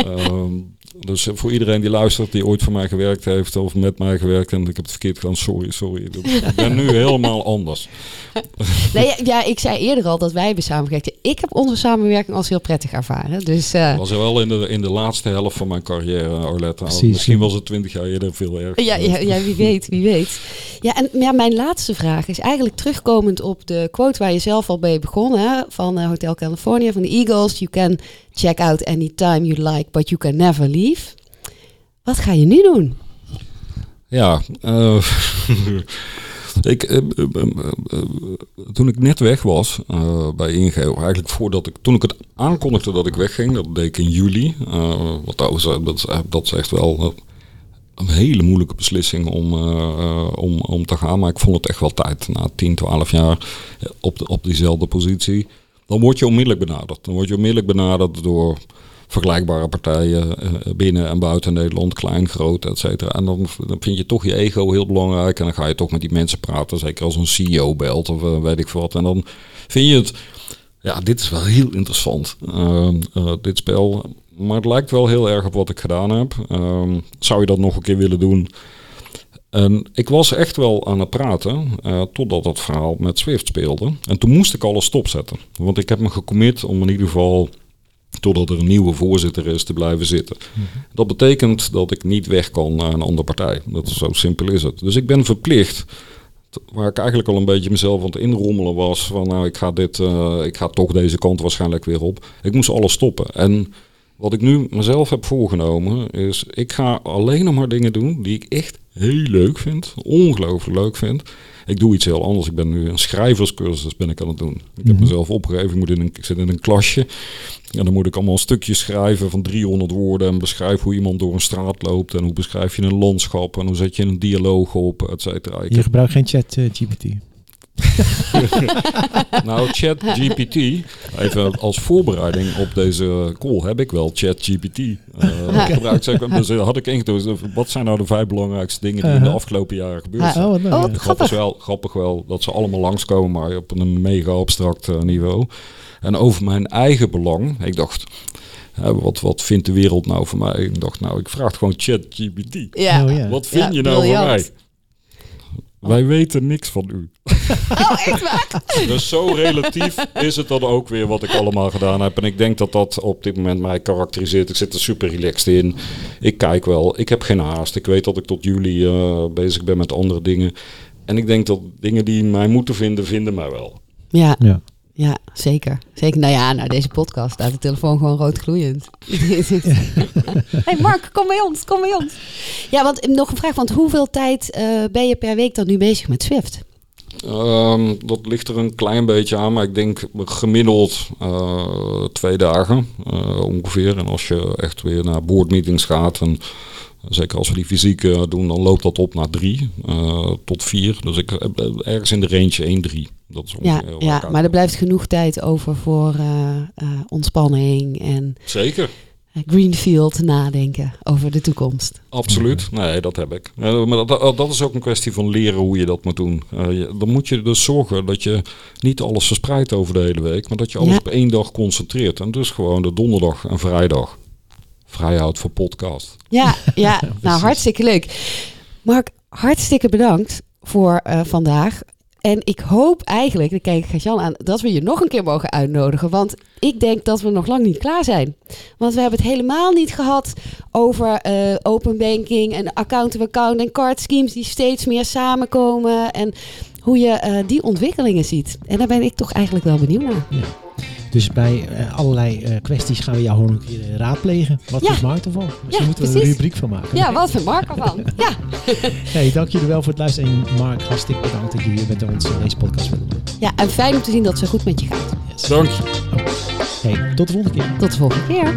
um, Dus eh, voor iedereen die luistert, die ooit voor mij gewerkt heeft of met mij gewerkt en ik heb het verkeerd gedaan, sorry, sorry. [laughs] Ik ben nu helemaal anders. [laughs] Nee, ja, ja, ik zei eerder al dat wij hebben samengewerkt. Ik heb onze samenwerking als heel prettig ervaren. Dus eh, Dat was wel in de, in de laatste helft van mijn carrière, Arlette. Precies. Misschien was het twintig jaar eerder veel erger. ja, ja, ja, wie weet, wie weet. Ja, en ja, mijn laatste vraag is eigenlijk terugkomend op de quote waar je zelf al mee begonnen. hè, Van eh, Hotel California, van de Eagles. You can check out anytime you like, but you can never leave. Wat ga je nu doen? Ja, eh, [laughs] ik, eh, eh, toen ik net weg was bij Ingeo, eigenlijk voordat ik, toen ik het aankondigde dat ik wegging, dat deed ik in juli. wat trouwens, dat, dat is echt wel een hele moeilijke beslissing om, om, om te gaan. Maar ik vond het echt wel tijd, na 10, 12 jaar op, de, op diezelfde positie. Dan word je onmiddellijk benaderd. Dan word je onmiddellijk benaderd door vergelijkbare partijen eh, binnen en buiten Nederland, klein, groot, et cetera. En dan, vind je toch je ego heel belangrijk en dan ga je toch met die mensen praten, zeker als een CEO belt of eh, weet ik wat. En dan vind je het, ja, dit is wel heel interessant, eh, eh, dit spel. Maar het lijkt wel heel erg op wat ik gedaan heb. Ehm, zou je dat nog een keer willen doen? En ik was echt wel aan het praten, eh, totdat dat verhaal met Swift speelde. En toen moest ik alles stopzetten. Want ik heb me gecommit om in ieder geval, totdat er een nieuwe voorzitter is, te blijven zitten. Dat betekent dat ik niet weg kan naar een andere partij. Dat is zo simpel is het. Dus ik ben verplicht, waar ik eigenlijk al een beetje mezelf aan het inrommelen was, van nou ik ga, dit, eh, ik ga toch deze kant waarschijnlijk weer op. Ik moest alles stoppen. En wat ik nu mezelf heb voorgenomen is, ik ga alleen nog maar dingen doen die ik echt heel leuk vind, ongelooflijk leuk vind. Ik doe iets heel anders. Ik ben nu een schrijverscursus ben ik aan het doen. Ik heb Mhm. mezelf opgegeven. Ik, moet in een, ik zit in een klasje. En dan moet ik allemaal stukjes schrijven van 300 woorden. En beschrijf hoe iemand door een straat loopt. En hoe beschrijf je een landschap. En hoe zet je een dialoog op, et cetera. Je gebruikt geen chat eh, GPT. [laughs] nou, ChatGPT, even als voorbereiding op deze call, heb ik wel ChatGPT eh [laughs] gebruikt. Zeg, dus eh, had ik ingetoond, wat zijn nou de vijf belangrijkste dingen die in de Uh-huh. afgelopen jaren gebeurd zijn? Oh, leuk. Oh, ja. grappig. wel, grappig wel dat ze allemaal langskomen, maar op een mega abstract eh, niveau. En over mijn eigen belang, ik dacht, hè, wat, wat vindt de wereld nou van mij? Ik dacht, nou, ik vraag gewoon ChatGPT. Ja. Oh, ja. Wat vind Ja, je nou van briljant. Mij? Wij weten niks van u. [laughs] Oh, echt waar? Dus zo relatief is het dan ook weer wat ik allemaal gedaan heb. En ik denk dat dat op dit moment mij karakteriseert. Ik zit er super relaxed in. Ik kijk wel. Ik heb geen haast. Ik weet dat ik tot juli eh, bezig ben met andere dingen. En ik denk dat dingen die mij moeten vinden, vinden mij wel. Ja, Ja. Ja, zeker. Zeker. Nou ja, nou deze podcast staat de telefoon gewoon rood gloeiend. [laughs] hey Mark, kom bij ons, kom bij ons. Ja, want nog een vraag, want hoeveel tijd eh, ben je per week dan nu bezig met Swift? Ehm, dat ligt er een klein beetje aan, maar ik denk gemiddeld eh, twee dagen eh, ongeveer. En als je echt weer naar boardmeetings gaat, en zeker als we die fysiek doen, dan loopt dat op naar drie eh, tot vier. Dus ik heb ergens in de range 1-3. Dat is Ja, ja maar er blijft genoeg tijd over voor eh, eh, ontspanning en Zeker, greenfield nadenken over de toekomst. absoluut. Nee, dat heb ik. Eh, maar dat, dat- is ook een kwestie van leren hoe je dat moet doen. Je- dan moet je dus zorgen dat je niet alles verspreidt over de hele week, maar dat je alles Ja. op één dag concentreert. En dus gewoon de donderdag en vrijdag vrijhoudt voor podcast. Ja, [laughs] ja nou hartstikke leuk. Mark, hartstikke bedankt voor vandaag. En ik hoop eigenlijk, dan kijk ik Jan aan, dat we je nog een keer mogen uitnodigen. Want ik denk dat we nog lang niet klaar zijn. Want we hebben het helemaal niet gehad over eh, open banking en account-to-account en card schemes die steeds meer samenkomen. En hoe je eh, die ontwikkelingen ziet. En daar ben ik toch eigenlijk wel benieuwd naar. Dus bij eh, allerlei eh, kwesties gaan we jou gewoon een keer eh, raadplegen. Wat Ja. vindt Mark ervan? Misschien Ja, moeten we er precies. een rubriek van maken. Ja, wat vindt Mark ervan? [laughs] Ja, Hey, dank jullie wel voor het luisteren. En Mark, hartstikke bedankt dat jullie met ons deze podcast willen doen. ja, en fijn om te zien dat het zo goed met je gaat. Yes. Dank je. Hey, tot de volgende keer. Tot de volgende keer.